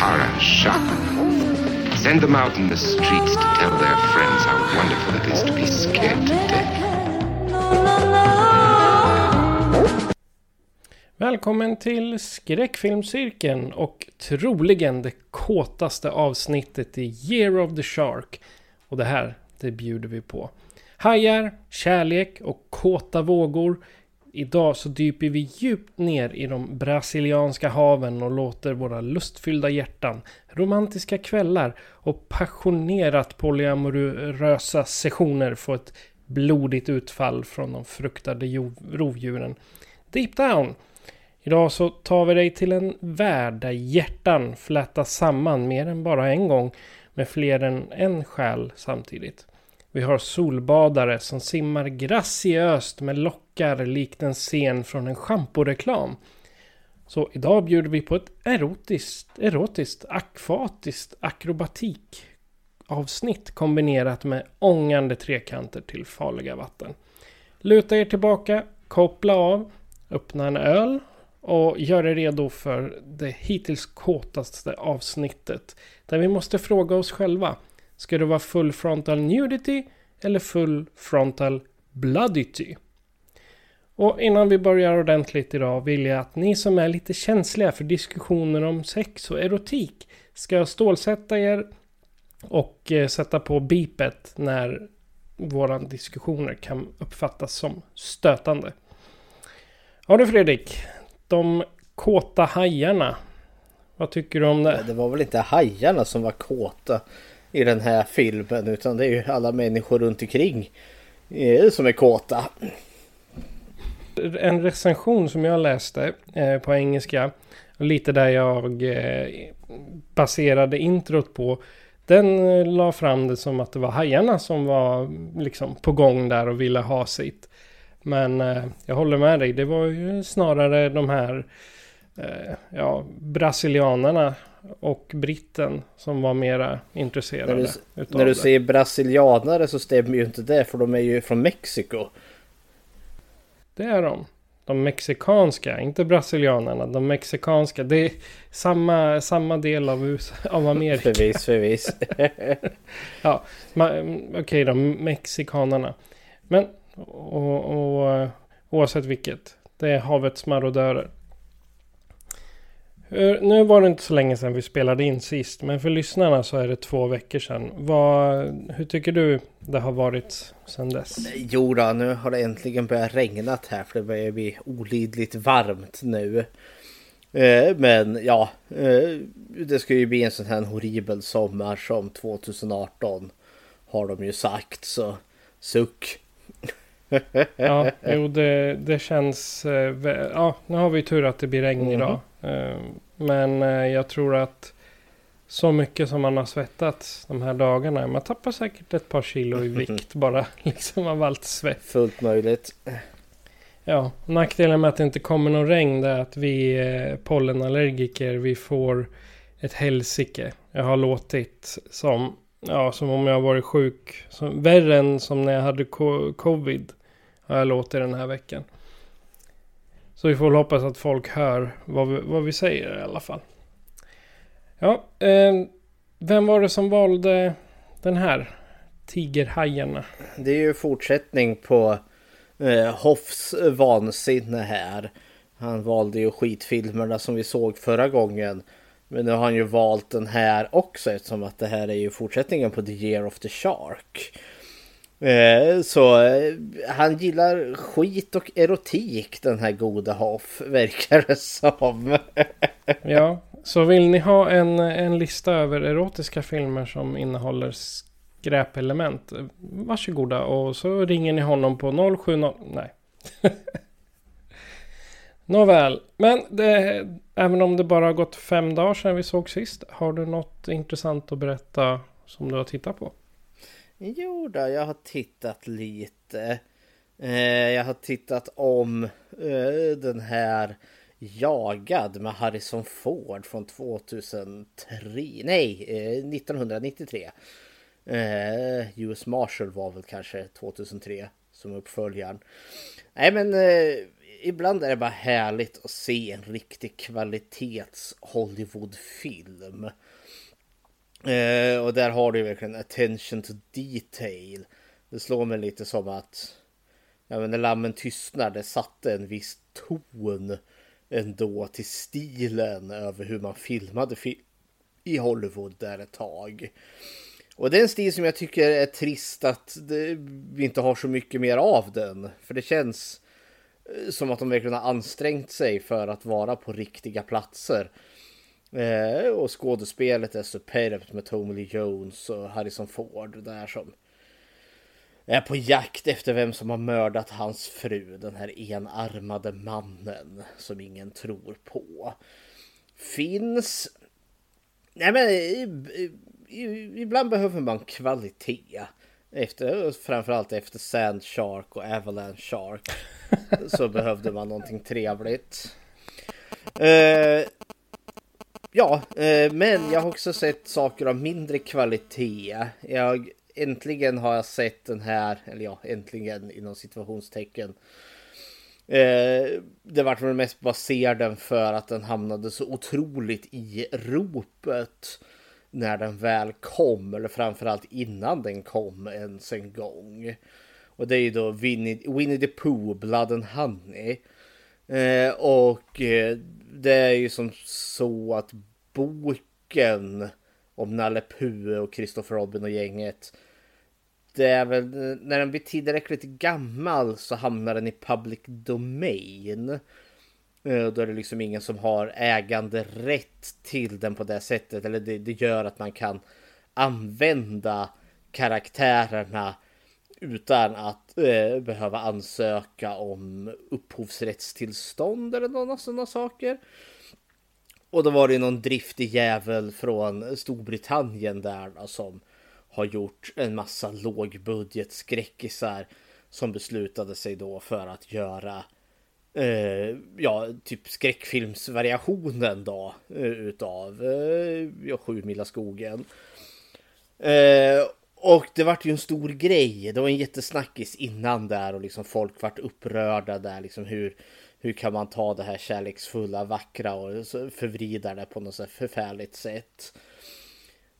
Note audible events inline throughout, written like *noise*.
sensation. Send them out in the streets to tell their friends how wonderful it is to be scared to death. Välkommen till Skräckfilmscirkeln och troligen det kåtaste avsnittet i Year of the Shark. Och det här, det bjuder vi på. Hajar, kärlek och kåta vågor. Idag så dyper vi djupt ner i de brasilianska haven och låter våra lustfyllda hjärtan, romantiska kvällar och passionerat polyamorösa sessioner få ett blodigt utfall från de fruktade rovdjuren. Deep down Idag så tar vi dig till en värld där hjärtan flätas samman mer än bara en gång med fler än en själ samtidigt. Vi har solbadare som simmar graciöst med lockar likt en scen från en schamporeklam. Så idag bjuder vi på ett erotiskt, erotiskt, akvatiskt akrobatik avsnitt kombinerat med ångande trekanter till farliga vatten. Luta er tillbaka, koppla av, öppna en öl och gör er redo för det hittills kåtaste avsnittet. Där vi måste fråga oss själva. Ska det vara full frontal nudity eller full frontal bloodity? Och innan vi börjar ordentligt idag vill jag att ni som är lite känsliga för diskussioner om sex och erotik ska stålsätta er och eh, sätta på bipet när våra diskussioner kan uppfattas som stötande. Ja du Fredrik, de kåta hajarna. Vad tycker du om det? Det var väl inte hajarna som var kåta i den här filmen utan det är ju alla människor runt omkring eh, som är kåta. En recension som jag läste eh, på engelska. Lite där jag eh, baserade introt på. Den eh, la fram det som att det var hajarna som var liksom på gång där och ville ha sitt. Men eh, jag håller med dig. Det var ju snarare de här eh, ja, brasilianarna och britten som var mera intresserade. När du, utav när du det. säger brasilianare så stämmer ju inte det för de är ju från Mexiko. Det är de. De mexikanska, inte brasilianerna. De mexikanska. Det är samma, samma del av, USA, av Amerika. Förvis, förvis. *laughs* Ja, okej då, mexikanerna. Men och, och, oavsett vilket. Det är havets marodörer. Hur- Nu var det inte så länge sedan vi spelade in sist. Men för lyssnarna så är det två veckor sedan. Vad, hur tycker du det har varit sedan dess? Jo då, nu har det äntligen börjat regna här för det börjar bli olidligt varmt nu. Eh, Men ja, eh, det ska ju bli en sån här horribel sommar som 2018 har de ju sagt så suck. *laughs* Ja, jo det, det känns... eh, Ja, nu har vi tur att det blir regn Mhm. idag. Eh, Men eh, jag tror att så mycket som man har svettats de här dagarna. Man tappar säkert ett par kilo i *laughs* vikt bara *laughs* liksom av allt svett. Fullt möjligt. Ja, nackdelen med att det inte kommer någon regn är att vi eh, pollenallergiker, vi får ett helsike. Jag har låtit som, ja, som om jag varit sjuk. Som, värre än som när jag hade co- covid. Har jag låtit den här veckan. Så vi får väl hoppas att folk hör vad vi, vad vi säger i alla fall. Ja, eh, vem var det som valde den här? Tigerhajarna. Det är ju fortsättning på eh, Hoffs vansinne här. Han valde ju skitfilmerna som vi såg förra gången. Men nu har han ju valt den här också eftersom att det här är ju fortsättningen på The Year of the Shark. Eh, så eh, han gillar skit och erotik den här gode Hoff *laughs* verkar det som. *laughs* ja, så vill ni ha en, en lista över erotiska filmer som innehåller skräpelement. Eh, varsågoda och så ringer ni honom på 070... Nej. *laughs* Nåväl, men det, även om det bara har gått fem dagar sedan vi såg sist. Har du något intressant att berätta som du har tittat på? Jo då, jag har tittat lite. Eh, jag har tittat om eh, den här Jagad med Harrison Ford från 2003. Nej, eh, 1993. US Marshall var väl kanske 2003 som uppföljaren. Nej men ibland är det bara härligt att se en riktig kvalitets Hollywoodfilm. Eh, och där har du verkligen attention to detail. Det slår mig lite som att ja, men när lammen tystnar, det satte en viss ton ändå till stilen över hur man filmade fi i Hollywood där ett tag. Och det är en stil som jag tycker är trist att det, vi inte har så mycket mer av den. För det känns eh, som att de verkligen har ansträngt sig för att vara på riktiga platser. Eh, och skådespelet är superbt med Tommy Lee Jones och Harrison Ford där som är på jakt efter vem som har mördat hans fru, den här enarmade mannen som ingen tror på. Finns... Nej men ibland behöver man kvalitet. Efter, framförallt efter Sand Shark och Avalanche Shark *laughs* så behövde man någonting trevligt. Uh, ja, eh, men jag har också sett saker av mindre kvalitet. Jag äntligen har jag sett den här, eller ja, äntligen inom situationstecken. Eh, det vart väl mest baserad den för att den hamnade så otroligt i ropet när den väl kom, eller framförallt innan den kom ens en gång. Och det är ju då Winnie, Winnie the Pooh, Blood and Honey. Eh, och eh, det är ju som så att boken om Nalle Puh och Christopher Robin och gänget. Det är väl eh, när den blir tillräckligt gammal så hamnar den i public domain. Eh, då är det liksom ingen som har äganderätt till den på det sättet. Eller det, det gör att man kan använda karaktärerna utan att eh, behöva ansöka om upphovsrättstillstånd eller några sådana saker. Och då var det någon driftig jävel från Storbritannien där då, som har gjort en massa lågbudget skräckisar som beslutade sig då för att göra eh, ja, typ skräckfilmsvariationen då eh, utav eh, ja, Sju mila skogen. Eh, och det vart ju en stor grej. Det var en jättesnackis innan där och liksom folk vart upprörda där liksom hur hur kan man ta det här kärleksfulla, vackra och förvrida det på något så förfärligt sätt.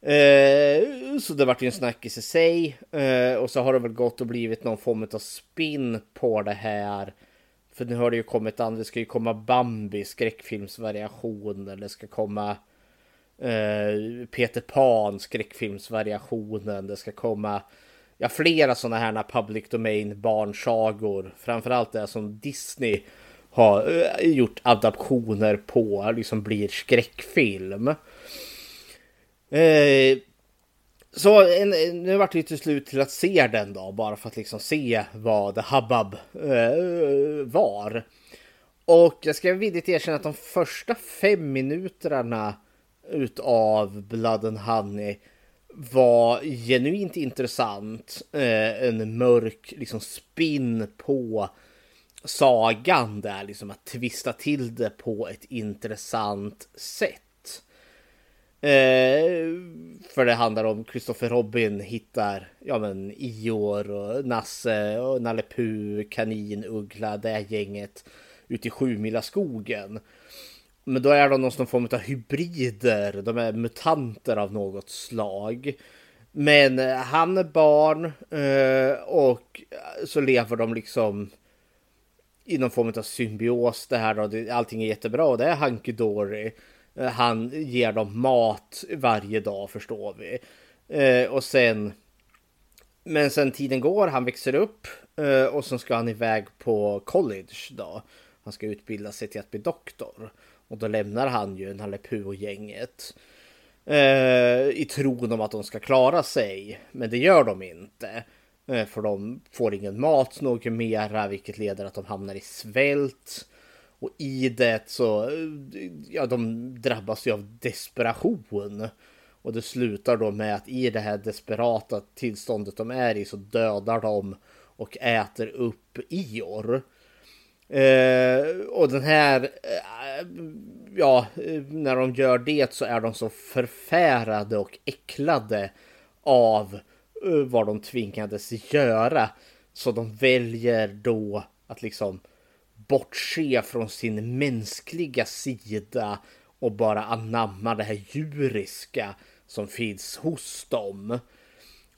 Eh, så det vart ju en snackis i sig. Eh, och så har det väl gått och blivit någon form av spin på det här. För nu har det ju kommit an, det ska ju komma Bambi skräckfilmsvariationer. Det ska komma eh, Eh, Peter Pan skräckfilmsvariationen. Det ska komma ja, flera sådana här public domain barnsagor. Framförallt det som Disney har eh, gjort adaptioner på liksom blir skräckfilm. Eh, så en, nu vart det till slut till att se den då, bara för att liksom se vad The Hubbub eh, var. Och jag ska villigt erkänna att de första fem minuterna utav Blood and Honey var genuint intressant. Eh, en mörk liksom spin på sagan där, liksom att twista till det på ett intressant sätt. Eh, för det handlar om Christopher Robin hittar ja men Ior och Nasse och Nalle Puh, Kanin, Uggla, det gänget ute i Sjumila skogen. Men då är de någon form av hybrider, de är mutanter av något slag. Men eh, han är barn eh, och så lever de liksom i någon form av symbios det här då. Allting är jättebra och det är hunky dory. Eh, han ger dem mat varje dag förstår vi. Och sen men sen tiden går, han växer upp och sen ska han iväg på college då. Han ska utbilda sig till att bli doktor. Och då lämnar han ju Nalle gänget eh, I tron om att de ska klara sig. Men det gör de inte. Eh, för de får ingen mat något mera, vilket leder att de hamnar i svält. Och i det så, eh, ja de drabbas ju av desperation. Och det slutar då med att i det här desperata tillståndet de är i så dödar de och äter upp Ior. Eh, och den här, eh, ja, när de gör det så är de så förfärade och äcklade av eh, vad de tvingades göra. Så de väljer då att liksom bortse från sin mänskliga sida och bara anamma det här djuriska som finns hos dem.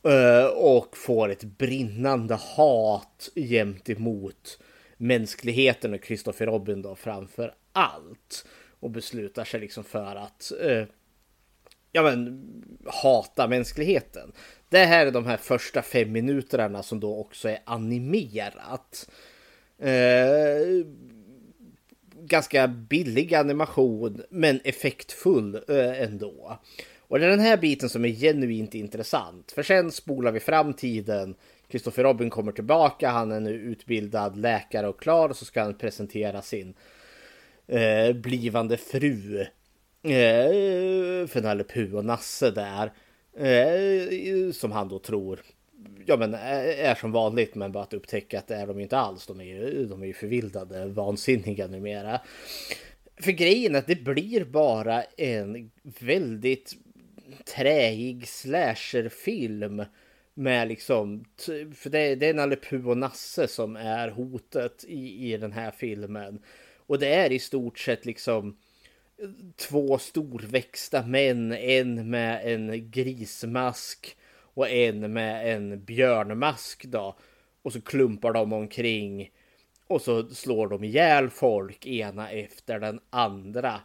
Eh, och får ett brinnande hat gentemot mänskligheten och Christopher Robin då framför allt. Och beslutar sig liksom för att eh, ja, men, hata mänskligheten. Det här är de här första fem minuterna som då också är animerat. Eh, ganska billig animation men effektfull eh, ändå. Och det är den här biten som är genuint intressant. För sen spolar vi fram tiden. Kristoffer Robin kommer tillbaka. Han är nu utbildad läkare och klar. Och så ska han presentera sin eh, blivande fru. Eh, för Nalle Puh och Nasse där. Eh, som han då tror ja, men eh, är som vanligt, men bara att upptäcka att det är de inte alls. De är ju, de är ju förvildade, vansinniga numera. För grejen är att det blir bara en väldigt träig slasherfilm med liksom, för det, det är Nalle Puh och Nasse som är hotet i, i den här filmen. Och det är i stort sett liksom två storväxta män, en med en grismask och en med en björnmask då. Och så klumpar de omkring och så slår de ihjäl folk ena efter den andra.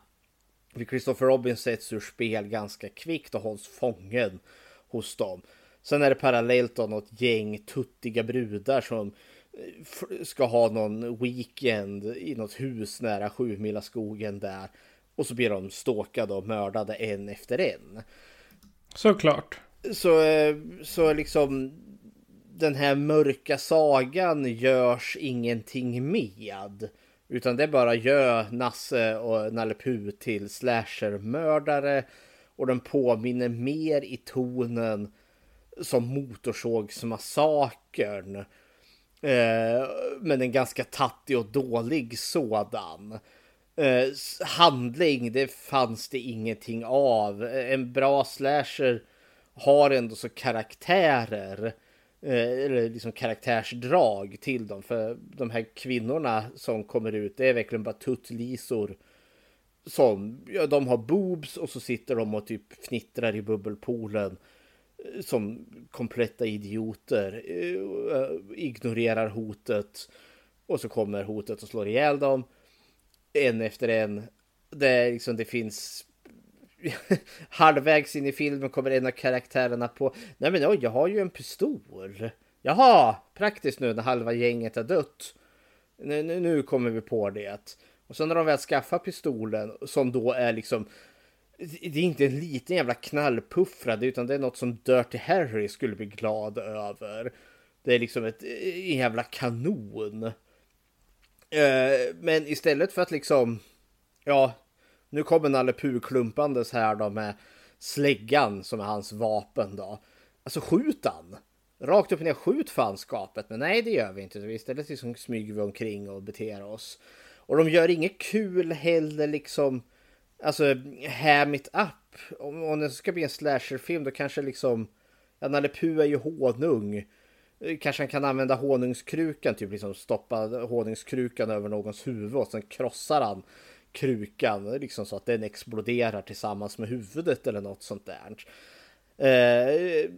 Christopher Robin sätts ur spel ganska kvickt och hålls fången hos dem. Sen är det parallellt då något gäng tuttiga brudar som eh, ska ha någon weekend i något hus nära Sjumila skogen där. Och så blir de ståkade och mördade en efter en. Såklart. Så, eh, så liksom den här mörka sagan görs ingenting med. Utan det bara gör Nasse och Nalle Puh till slashermördare. Och den påminner mer i tonen som Motorsågsmassakern. Eh, men en ganska tattig och dålig sådan. Eh, handling, det fanns det ingenting av. Eh, en bra slasher har ändå så karaktärer Eh, eller liksom karaktärsdrag till dem. För de här kvinnorna som kommer ut, det är verkligen bara tuttlisor. Som, ja, de har boobs och så sitter de och typ fnittrar i bubbelpoolen. Som kompletta idioter. Eh, ignorerar hotet. Och så kommer hotet och slår ihjäl dem. En efter en. Det, är liksom, det finns *laughs* halvvägs in i filmen kommer en av karaktärerna på. Nej men oj, jag har ju en pistol. Jaha, praktiskt nu när halva gänget har dött. Nu, nu, nu kommer vi på det. Och sen när de väl skaffar pistolen som då är liksom det är inte en liten jävla knallpuffrad utan det är något som Dirty Harry skulle bli glad över. Det är liksom ett eh, en jävla kanon. Eh, men istället för att liksom ja, nu kommer Nalle Puh klumpandes här då med släggan som är hans vapen då. Alltså skjut han! Rakt upp och ner, skjut fanskapet. Men nej, det gör vi inte. Istället liksom smyger vi omkring och beter oss. Och de gör inget kul heller liksom. Alltså, ham it up. Om, om det ska bli en slasherfilm då kanske liksom. Ja, Nalle Puh är ju honung. Kanske han kan använda honungskrukan, typ liksom stoppa honungskrukan över någons huvud och sen krossar han krukan liksom så att den exploderar tillsammans med huvudet eller något sånt där. Eh,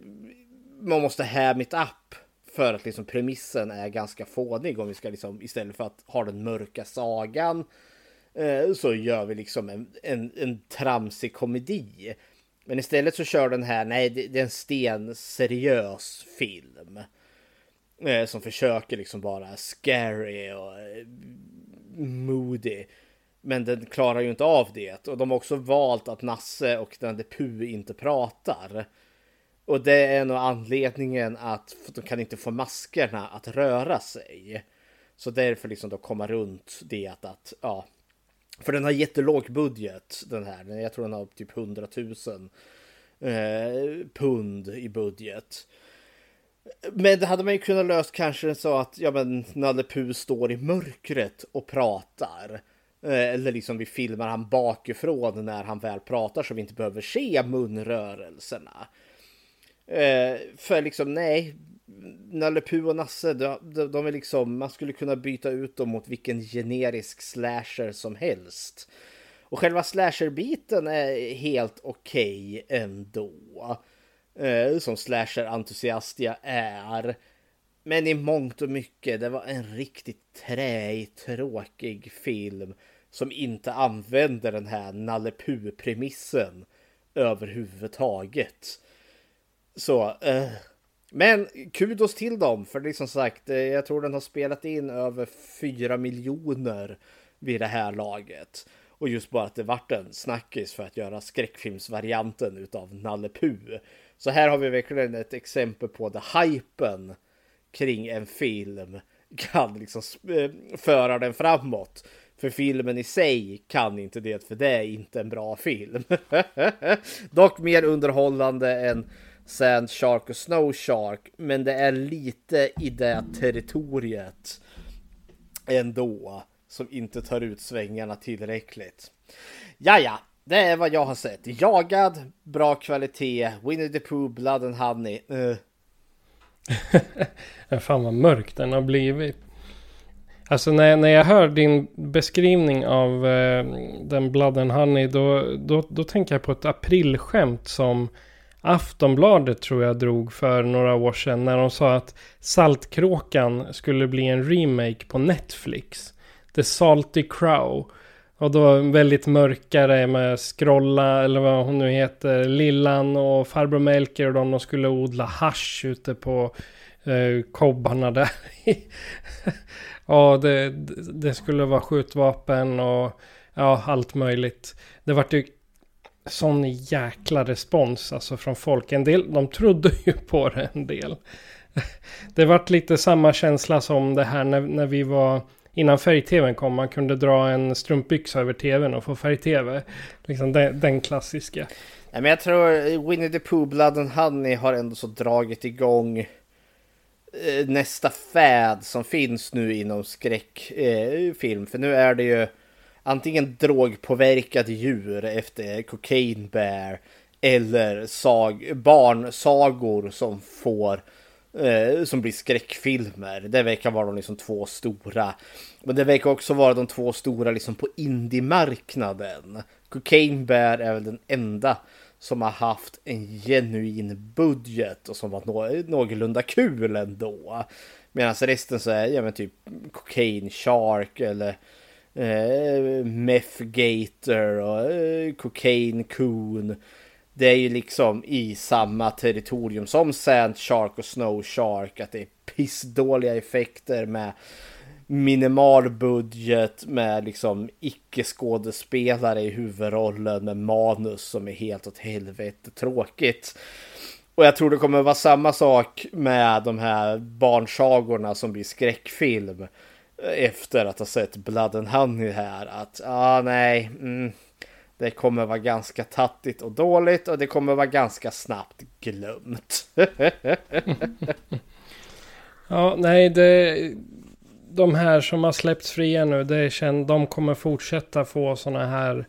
man måste ham it up för att liksom premissen är ganska fånig om vi ska liksom istället för att ha den mörka sagan eh, Eh, så gör vi liksom en, en, en tramsig komedi. Men istället så kör den här, nej det, är en stenseriös film. Eh, som försöker liksom vara scary och eh, moody. Men den klarar ju inte av det. Och de har också valt att Nasse och den Puh inte pratar. Och det är nog anledningen att de kan inte få maskerna att röra sig. Så därför liksom då komma runt det att, att ja. För den har jättelåg budget den här. Jag tror den har typ 100 000 eh, pund i budget. Men det hade man ju kunnat löst kanske så att ja, men Nalle Puh står i mörkret och pratar. Eh, eller liksom vi filmar han bakifrån när han väl pratar så vi inte behöver se munrörelserna. Eh, för liksom nej, Nalle Puh och Nasse, de, de, de, är liksom, man skulle kunna byta ut dem mot vilken generisk slasher som helst. Och själva slasher-biten är helt okej okay ändå. Eh, som slasher-entusiast jag är. Men i mångt och mycket, det var en riktigt träig, tråkig film som inte använde den här Nalle Puh-premissen överhuvudtaget. Så, eh, men kudos till dem, för det är som sagt, eh, jag tror den har spelat in över 4 miljoner vid det här laget. Och just bara att det vart en snackis för att göra skräckfilmsvarianten utav Nalle Puh. Så här har vi verkligen ett exempel på det hypen kring en film kan liksom eh, föra den framåt. För filmen i sig kan inte det, för det är inte en bra film. *laughs* Dock mer underhållande än Sand Shark och Snow Shark, men det är lite i det territoriet ändå som inte tar ut svängarna tillräckligt. Jaja det är vad jag har sett. Jagad, bra kvalitet, Winnie the Pooh, Blood and Honey. *laughs* Uh. Fan vad mörk den har blivit. Alltså när, när jag hör din beskrivning av eh, den Blood and Honey då, då, då tänker jag på ett aprilskämt som Aftonbladet tror jag drog för några år sedan när de sa att Saltkråkan skulle bli en remake på Netflix. The Salty Crow. Och då väldigt mörkare med Skrolla eller vad hon nu heter. Lillan och farbror Melker och de, de skulle odla hash ute på eh, kobbarna där. *laughs* ja, det, det skulle vara skjutvapen och ja, allt möjligt. Det vart ju sån jäkla respons alltså från folk. En del, de trodde *laughs* ju på det en del. Det vart lite samma känsla som det här när, när vi var innan färg-tvn kom. Man kunde dra en strumpbyxa över tvn och få färg-tv. Liksom den, den klassiska. Nej men jag tror eh, Winnie the Pooh Blood and Honey har ändå så dragit igång eh, nästa fad som finns nu inom skräckfilm. Eh, För nu är det ju antingen drogpåverkat djur efter Cocaine Bear eller sag, barnsagor som får eh, som blir skräckfilmer. Det verkar vara de liksom två stora. Men det verkar också vara de två stora liksom på Indiemarknaden. Cocaine Bear är väl den enda som har haft en genuin budget och som var nå någorlunda kul ändå. Medan resten så är ja, men typ Cocaine Shark eller eh, Meth Gator och eh, Cocaine Coon. Det är ju liksom i samma territorium som Sand Shark och Snow Shark. Att det är pissdåliga effekter med minimal budget med liksom icke skådespelare i huvudrollen med manus som är helt åt helvete tråkigt. Och jag tror det kommer vara samma sak med de här barnsagorna som blir skräckfilm efter att ha sett Blood and Honey här att ah, nej, mm, det kommer vara ganska tattigt och dåligt och det kommer vara ganska snabbt glömt. *laughs* ja, nej, det, de här som har släppts fria nu, det känd, de kommer fortsätta få sådana här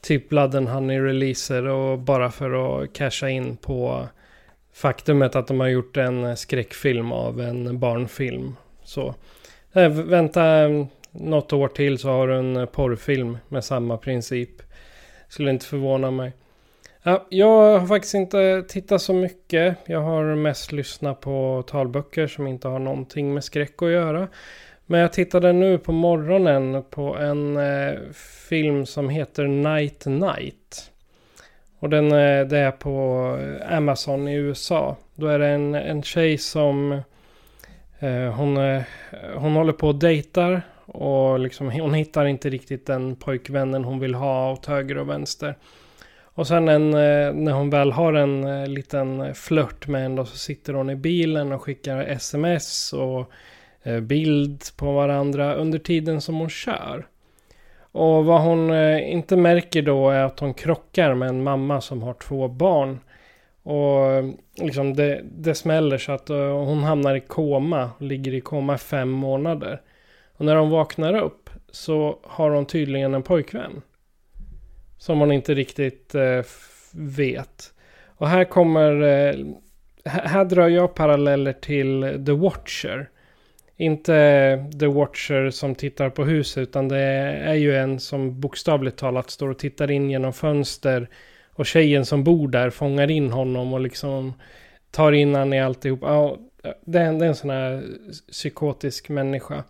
typ Blood and Honey releaser och bara för att casha in på faktumet att de har gjort en skräckfilm av en barnfilm. Så äh, vänta eh, något år till så har du en eh, porrfilm med samma princip. Skulle inte förvåna mig. Ja, jag har faktiskt inte tittat så mycket. Jag har mest lyssnat på talböcker som inte har någonting med skräck att göra. Men jag tittade nu på morgonen på en eh, film som heter Night Night. Och den eh, det är på Amazon i USA. Då är det en, en tjej som eh, Eh, hon, eh, hon håller på och dejtar. Och liksom, hon hittar inte riktigt den pojkvännen hon vill ha åt höger och vänster. Och sen en, eh, när hon väl har en liten flört med en då så sitter hon i bilen och skickar sms och bild på varandra under tiden som hon kör. Och vad hon inte märker då är att hon krockar med en mamma som har två barn. Och liksom det, det smäller så att eh, hon hamnar i koma, ligger i koma i fem månader. Och när hon vaknar upp så har hon tydligen en pojkvän. Som hon inte riktigt eh, vet. Och här kommer... Eh, här drar jag paralleller till The Watcher. Inte The Watcher som tittar på huset utan det är ju en som bokstavligt talat står och tittar in genom fönster. Och tjejen som bor där fångar in honom och liksom tar in han i alltihop. Ja, det, är en, det är en sån här psykotisk människa.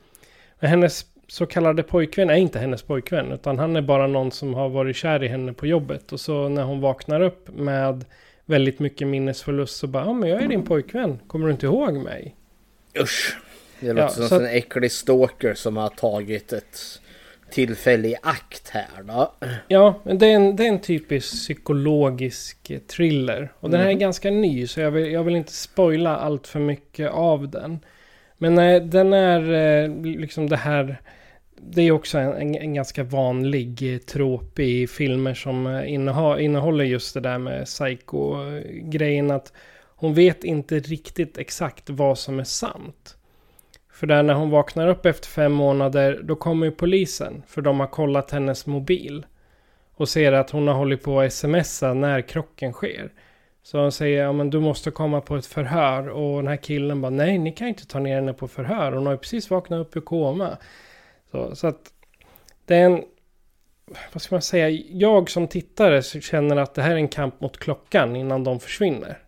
Men hennes så kallade pojkvän är inte hennes pojkvän. Utan han är bara någon som har varit kär i henne på jobbet. Och så när hon vaknar upp med väldigt mycket minnesförlust så bara, ja men jag är din pojkvän. Kommer du inte ihåg mig? Usch. Det låter ja, som en att... äcklig stalker som har tagit ett tillfälle i akt här då. Ja, men det är en, det är en typisk psykologisk thriller. Och den här är mm. ganska ny så jag vill, jag vill inte spoila allt för mycket av den. Men eh, den är eh, liksom det här det är också en, en, en ganska vanlig eh, trop i filmer som eh, inneha, innehåller just det där med psycho-grejen. Att hon vet inte riktigt exakt vad som är sant. För där när hon vaknar upp efter fem månader, då kommer ju polisen. För de har kollat hennes mobil. Och ser att hon har hållit på att smsa när krocken sker. Så hon säger, ja men du måste komma på ett förhör. Och den här killen bara, nej ni kan inte ta ner henne på förhör. Hon har ju precis vaknat upp ur koma. Så, så att det är en... Vad ska man säga? Jag som tittare känner att det här är en kamp mot klockan innan de försvinner.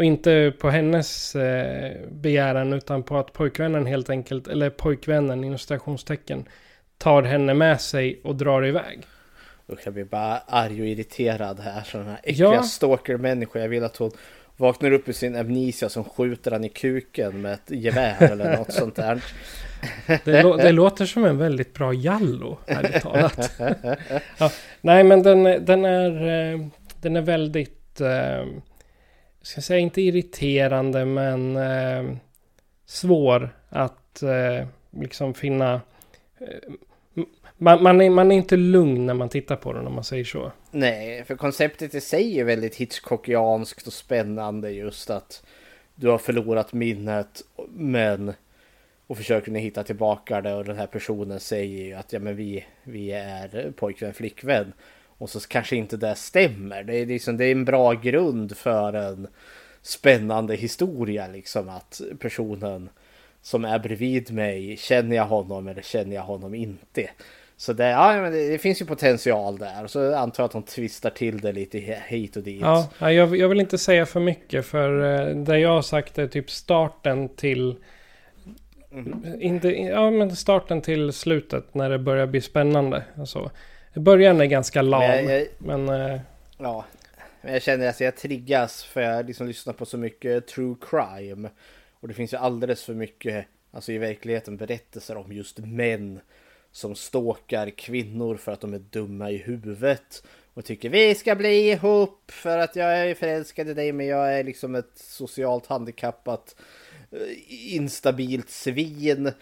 Och inte på hennes eh, begäran utan på att pojkvännen helt enkelt, eller pojkvännen inom stationstecken, tar henne med sig och drar iväg. Usch, jag blir bara arg och irriterad här. Sådana här äckliga ja. stalker-människor. Jag vill att hon vaknar upp ur sin amnesia som skjuter han i kuken med ett gevär eller något sånt där. *laughs* Det, lå det, låter som en väldigt bra Jallo, ärligt talat. *laughs* ja, nej, men den, den, är, eh, den är väldigt, eh, ska säga inte irriterande, men eh, svår att eh, liksom finna. Eh, man, man, är, man är inte lugn när man tittar på den om man säger så. Nej, för konceptet i sig är väldigt Hitchcockianskt och spännande just att du har förlorat minnet men och försöker ni hitta tillbaka det och den här personen säger ju att ja men vi, vi är pojkvän flickvän. Och så kanske inte det stämmer. Det är, liksom, det är en bra grund för en spännande historia liksom att personen som är bredvid mig, känner jag honom eller känner jag honom inte? Så det, ja, men det, finns ju potential där. Och så antar jag att de twistar till det lite hit och dit. Ja, jag, jag vill inte säga för mycket för eh, det jag har sagt är typ starten till Mm. Inte, ja, men starten till slutet när det börjar bli spännande. Alltså, början är ganska lam. Men, jag, men äh... ja, men jag känner att jag triggas för jag liksom lyssnar på så mycket true crime. Och det finns ju alldeles för mycket, alltså i verkligheten, berättelser om just män som ståkar kvinnor för att de är dumma i huvudet. Och tycker vi ska bli ihop för att jag är förälskad i dig men jag är liksom ett socialt handikappat Eh, instabilt svin.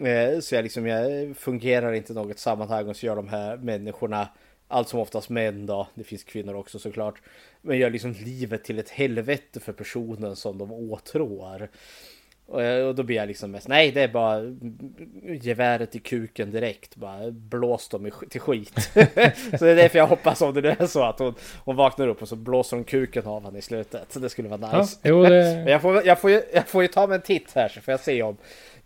Eh, så jag, liksom, jag fungerar inte i något sammanhang och så gör de här människorna, allt som oftast män då, det finns kvinnor också såklart, men gör liksom livet till ett helvete för personen som de åtrår. Och då blir jag liksom mest, nej det är bara geväret i kuken direkt, bara blås dem till skit. *laughs* så det är därför jag hoppas om det nu är så att hon, hon vaknar upp och så blåser hon kuken av honom i slutet. Så det skulle vara nice. Ja, jo, det... *laughs* Men jag får, jag, får jag får ju ta mig en titt här så får jag se om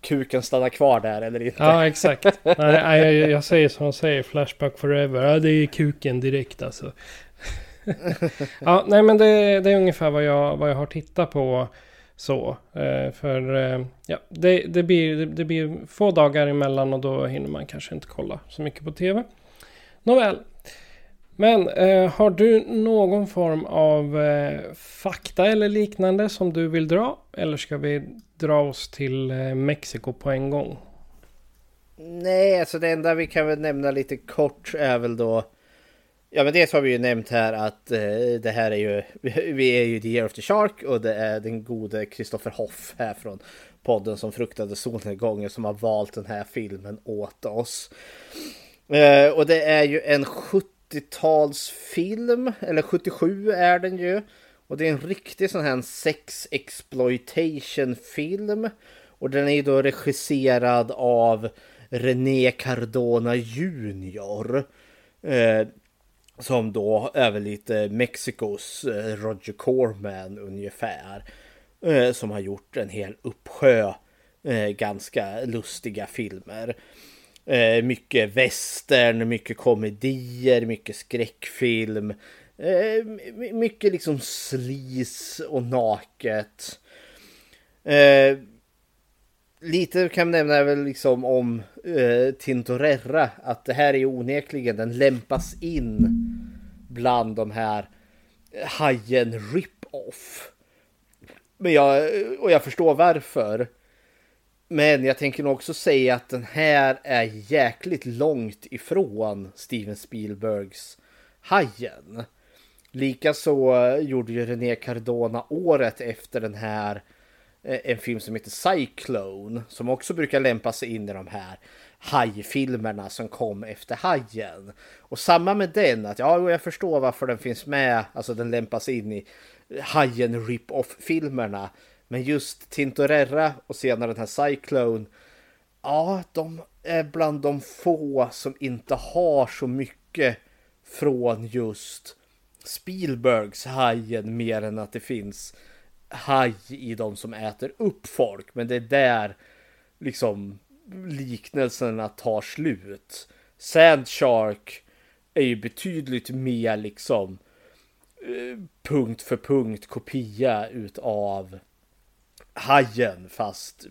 kuken stannar kvar där eller inte. Ja exakt. nej, jag, jag, säger som hon säger, Flashback Forever. Ja det är kuken direkt alltså. *laughs* ja nej men det, det är ungefär vad jag, vad jag har tittat på Så, eh, för eh, ja, det, det, blir, det blir få dagar emellan och då hinner man kanske inte kolla så mycket på tv. Nåväl. Men eh, har du någon form av eh, fakta eller liknande som du vill dra? Eller ska vi dra oss till eh, Mexiko på en gång? Nej, alltså det enda vi kan väl nämna lite kort är väl då Ja men dels har vi ju nämnt här att eh, det här är ju, *laughs* vi är ju The Year of the Shark och det är den gode Kristoffer Hoff här från podden som fruktade solnedgången som har valt den här filmen åt oss. Eh, och det är ju en 70-talsfilm, eller 77 är den ju. Och det är en riktig sån här sex exploitation film. Och den är ju då regisserad av René Cardona Jr. Eh, som då är väl lite Mexikos eh, Roger Corman ungefär. Eh, som har gjort en hel uppsjö eh, ganska lustiga filmer. Eh, mycket western, mycket komedier, mycket skräckfilm. Eh, mycket liksom slis och naket. Eh, lite kan man nämna väl liksom om eh, Tintorera att det här är onekligen, den lämpas in bland de här hajen rip-off. Men jag, och jag förstår varför. Men jag tänker nog också säga att den här är jäkligt långt ifrån Steven Spielbergs Hajen. Likaså gjorde ju René Cardona året efter den här eh, en film som heter Cyclone som också brukar lämpa sig in i de här hajfilmerna som kom efter hajen. Och samma med den, att ja, jag förstår varför den finns med, alltså den lämpas in i hajen rip-off-filmerna. Men just Tintorera och senare den här Cyclone, ja, de är bland de få som inte har så mycket från just Spielbergs Hajen mer än att det finns haj i de som äter upp folk. Men det är där liksom liknelserna tar slut. Sand Shark är ju betydligt mer liksom eh, punkt för punkt kopia utav hajen fast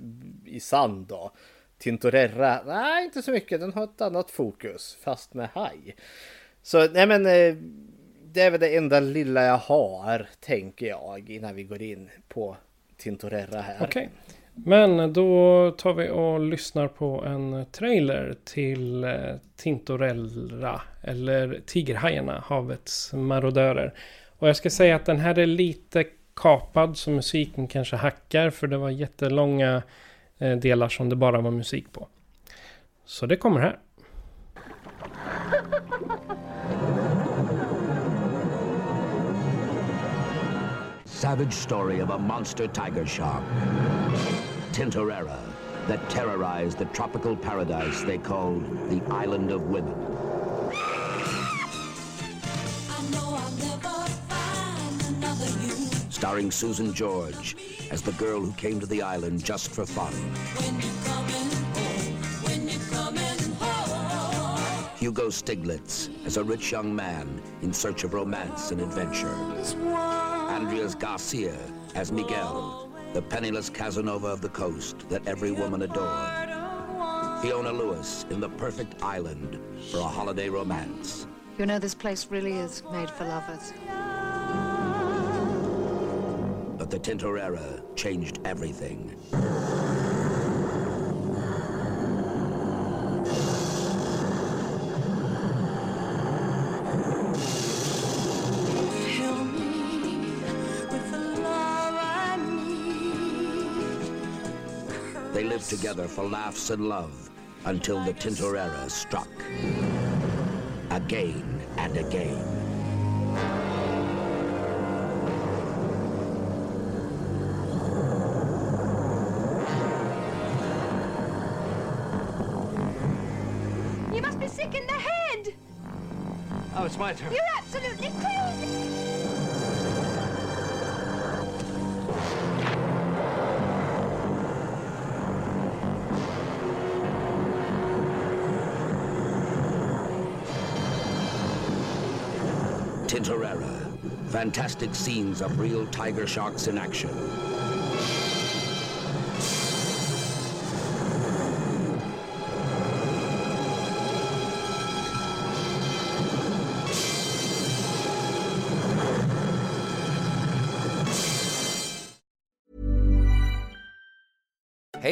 i sand då. Tintorera, nej inte så mycket, den har ett annat fokus fast med haj. Så nej men eh, det är väl det enda lilla jag har, tänker jag, innan vi går in på Tintorera här. Okej. Okay. Men då tar vi och lyssnar på en trailer till eh, Tintorella eller Tigerhajarna, havets marodörer. Och jag ska säga att den här är lite kapad så musiken kanske hackar för det var jättelånga eh, delar som det bara var musik på. Så det kommer här. savage story of a monster tiger shark, Tintorera, that terrorized the tropical paradise they called the Island of Women. Starring Susan George as the girl who came to the island just for fun. Hugo Stiglitz as a rich young man in search of romance and adventure. Andreas Garcia as Miguel, the penniless Casanova of the coast that every woman adored. Fiona Lewis in The Perfect Island for a holiday romance. You know, this place really is made for lovers. But the Tintorera changed everything. They lived together for laughs and love until the Tintorera struck. Again and again. It's my turn. You're absolutely crazy! Tintorera. Fantastic scenes of real tiger sharks in action.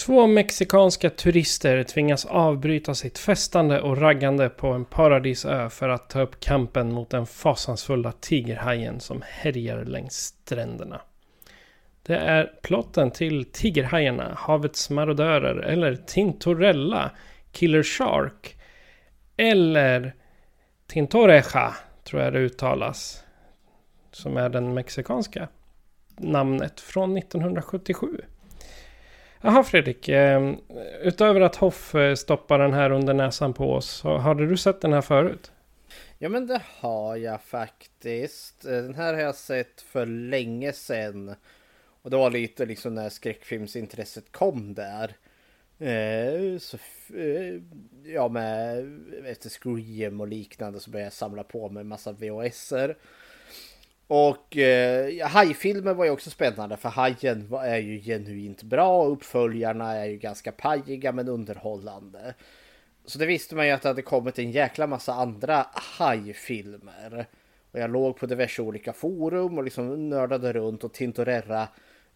Två mexikanska turister tvingas avbryta sitt festande och raggande på en paradisö för att ta upp kampen mot den fasansfulla tigerhajen som härjar längs stränderna. Det är plotten till Tigerhajarna, Havets marodörer eller Tintorella, Killer Shark. Eller Tintoreja, tror jag det uttalas. Som är den mexikanska namnet från 1977. Jaha Fredrik, ehm, utöver att Hoff eh, stoppar den här under näsan på oss, hade du sett den här förut? Ja men det har jag faktiskt. Eh, den här har jag sett för länge sedan. Och det var lite liksom när skräckfilmsintresset kom där. Eh, så, eh, ja med efter Scream och liknande så började jag samla på mig en massa VHSer. Och eh, hajfilmen hajfilmer var ju också spännande för hajen är ju genuint bra och uppföljarna är ju ganska pajiga men underhållande. Så det visste man ju att det hade kommit en jäkla massa andra hajfilmer. Och jag låg på diverse olika forum och liksom nördade runt och Tintorera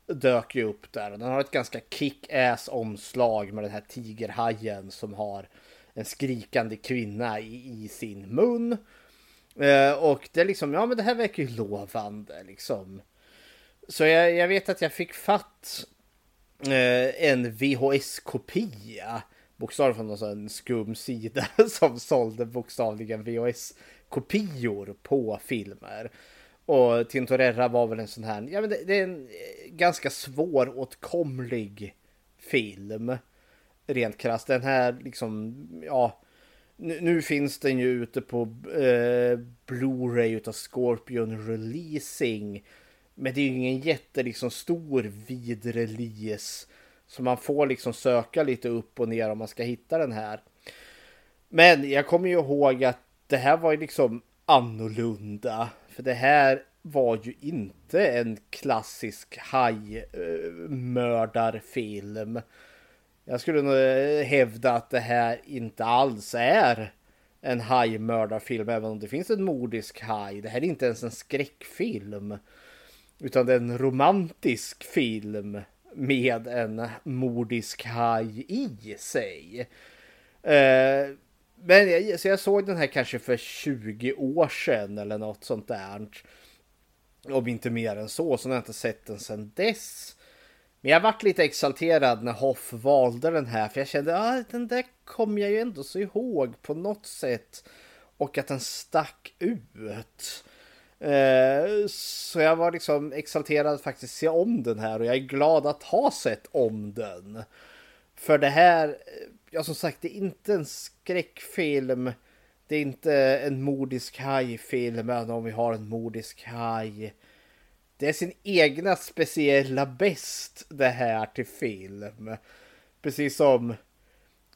dök ju upp där. Och den har ett ganska kick-ass omslag med den här tigerhajen som har en skrikande kvinna i, i sin mun. Eh, och det är liksom, ja men det här verkar ju lovande liksom. Så jag, jag vet att jag fick fatt eh, en VHS-kopia. Bokstavligen från någon sån skum sida *laughs* som sålde bokstavligen VHS-kopior på filmer. Och Tintorera var väl en sån här, ja men det, det är en eh, ganska svåråtkomlig film. Rent krasst. Den här liksom, ja. Nu, finns den ju ute på eh, Blu-ray utav Scorpion Releasing. Men det är ju ingen jätte liksom stor vid release. Så man får liksom söka lite upp och ner om man ska hitta den här. Men jag kommer ju ihåg att det här var ju liksom annorlunda. För det här var ju inte en klassisk hajmördarfilm. Eh, jag skulle nog eh, hävda att det här inte alls är en hajmördarfilm, även om det finns en mordisk haj. Det här är inte ens en skräckfilm. Utan det är en romantisk film med en mordisk haj i sig. Eh, men jag, så jag såg den här kanske för 20 år sedan eller något sånt där. Om inte mer än så, så har jag inte sett den sedan dess. Men jag varit lite exalterad när Hoff valde den här, för jag kände att ah, den där kom jag ju ändå så ihåg på något sätt. Och att den stack ut. Eh, Så jag var liksom exalterad att faktiskt se om den här och jag är glad att ha sett om den. För det här, ja som sagt, det är inte en skräckfilm. Det är inte en mordisk hajfilm, även om vi har en mordisk haj. Det är sin egna speciella bäst det här till film. Precis som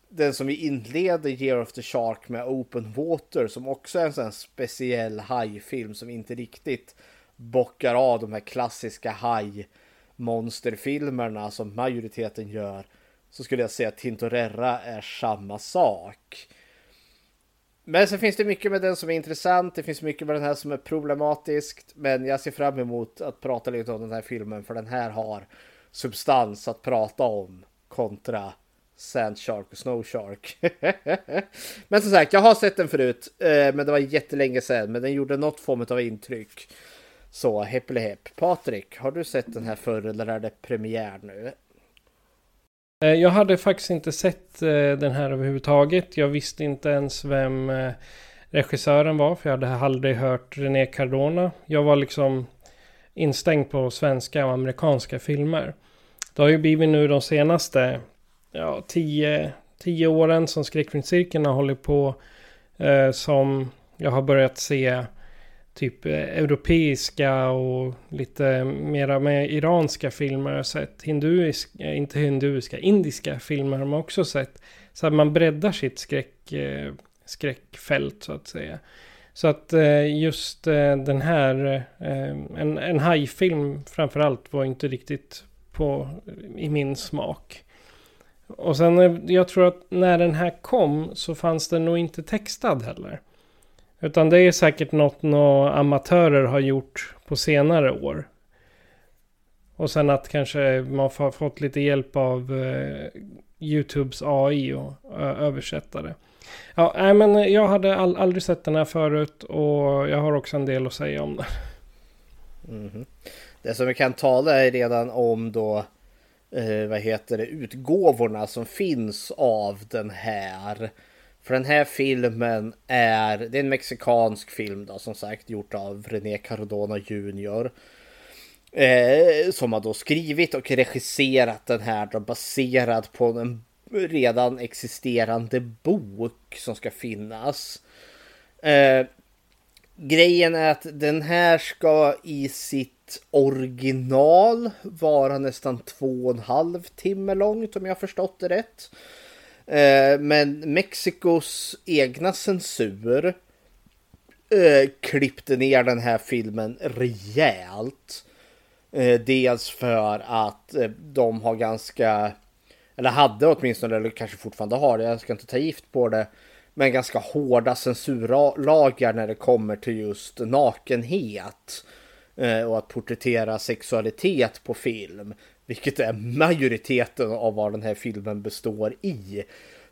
den som vi inleder Year of the Shark med Open Water som också är en sån speciell hajfilm som inte riktigt bockar av de här klassiska hajmonsterfilmerna som majoriteten gör. Så skulle jag säga att Tintorera är samma sak. Men sen finns det mycket med den som är intressant. Det finns mycket med den här som är problematiskt. Men jag ser fram emot att prata lite om den här filmen. För den här har substans att prata om. Kontra Sand Shark och Snow Shark. *laughs* men som sagt, jag har sett den förut. Eh, men det var jättelänge sedan. Men den gjorde något form av intryck. Så hepp hepp. Patrik, har du sett den här förr eller är det premiär nu? Eh, jag hade faktiskt inte sett eh, den här överhuvudtaget. Jag visste inte ens vem eh, regissören var. För jag hade aldrig hört René Cardona. Jag var liksom instängd på svenska och amerikanska filmer. Det har ju blivit nu de senaste ja, tio, tio åren som skräckfilmscirkeln har hållit på. Eh, som jag har börjat se typ eh, europeiska och lite mera med iranska filmer. Jag har sett hinduiska, eh, inte hinduiska, indiska filmer har man också sett. Så att man breddar sitt skräck, eh, skräckfält så att säga. Så att just den här, en, en hajfilm framförallt var inte riktigt på, i min smak. Och sen, jag tror att när den här kom så fanns den nog inte textad heller. Utan det är säkert något några amatörer har gjort på senare år. Och sen att kanske man har fått lite hjälp av eh, YouTubes AI och eh, översättare. översätta det. Ja, nej, men jag hade all, aldrig sett den här förut och jag har också en del att säga om den. Mm -hmm. Det som vi kan tala är redan om då eh, vad heter det, utgåvorna som finns av den här. För den här filmen är, det är en mexikansk film då som sagt gjort av René Cardona Jr. Eh, som har då skrivit och regisserat den här då baserad på en redan existerande bok som ska finnas. Eh, grejen är att den här ska i sitt original vara nästan två och en halv timme långt om jag har förstått det rätt. Eh, men Mexikos egna censur eh, klippte ner den här filmen rejält. Eh, dels för att eh, de har ganska, eller hade åtminstone, eller kanske fortfarande har det, jag ska inte ta gift på det, men ganska hårda censurlagar när det kommer till just nakenhet eh, och att porträttera sexualitet på film. Vilket är majoriteten av vad den här filmen består i.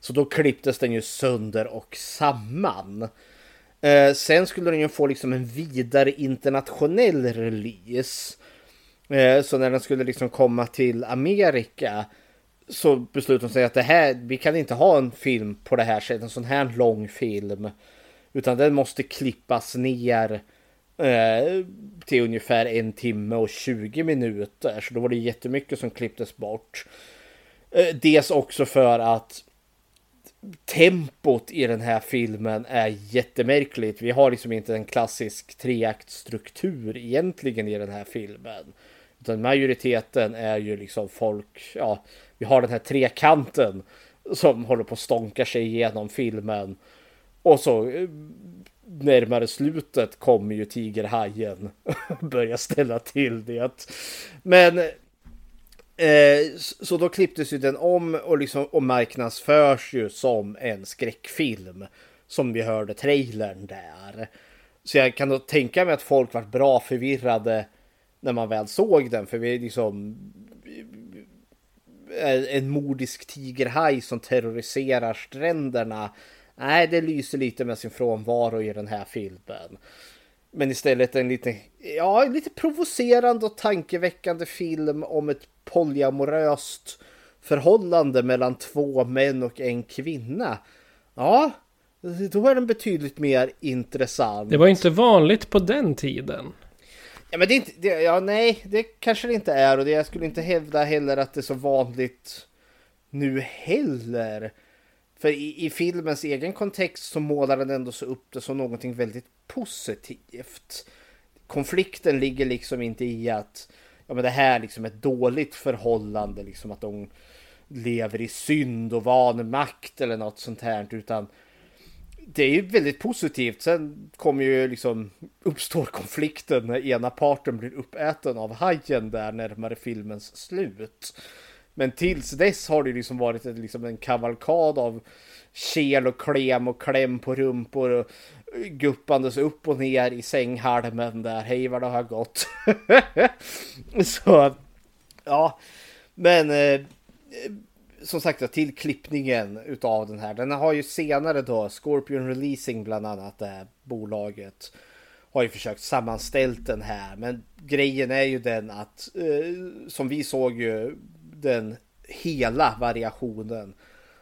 Så då klipptes den ju sönder och samman. Eh, sen skulle den ju få liksom en vidare internationell release. Eh, så när den skulle liksom komma till Amerika så beslutade de sig att det här, vi kan inte ha en film på det här sättet, en sån här lång film. Utan den måste klippas ner Eh, Eh, till ungefär en timme och 20 minuter. Så då var det jättemycket som klipptes bort. Eh, dels också för att tempot i den här filmen är jättemärkligt. Vi har liksom inte en klassisk treaktstruktur egentligen i den här filmen. Utan majoriteten är ju liksom folk, ja, vi har den här trekanten som håller på att stånka sig igenom filmen. Och så eh, närmare slutet kommer ju tigerhajen *laughs* börja ställa till det. Men eh, så då klipptes ju den om och, liksom, och marknadsförs ju som en skräckfilm. Som vi hörde trailern där. Så jag kan då tänka mig att folk var bra förvirrade när man väl såg den. För vi är liksom eh, en mordisk tigerhaj som terroriserar stränderna Nej, det lyser lite med sin frånvaro i den här filmen. Men istället en lite, ja, lite provocerande och tankeväckande film om ett polyamoröst förhållande mellan två män och en kvinna. Ja, då är den betydligt mer intressant. Det var inte vanligt på den tiden. Ja, men det är inte, det, ja nej, det kanske det inte är och det, jag skulle inte hävda heller att det är så vanligt nu heller. För i, i, filmens egen kontext så målar den ändå så upp det som någonting väldigt positivt. Konflikten ligger liksom inte i att ja, men det här liksom är ett dåligt förhållande, liksom att de lever i synd och vanmakt eller något sånt här, utan det är ju väldigt positivt. Sen kommer ju liksom uppstår konflikten när ena parten blir uppäten av hajen där närmare filmens slut. Men tills dess har det liksom varit ett, liksom en kavalkad av kel och klem och kläm på rumpor och guppandes upp och ner i sänghalmen där. Hej vad det har gått. *laughs* Så ja, men eh, eh som sagt till klippningen utav den här. Den har ju senare då Scorpion Releasing bland annat det här bolaget har ju försökt sammanställt den här. Men grejen är ju den att eh, som vi såg ju den hela variationen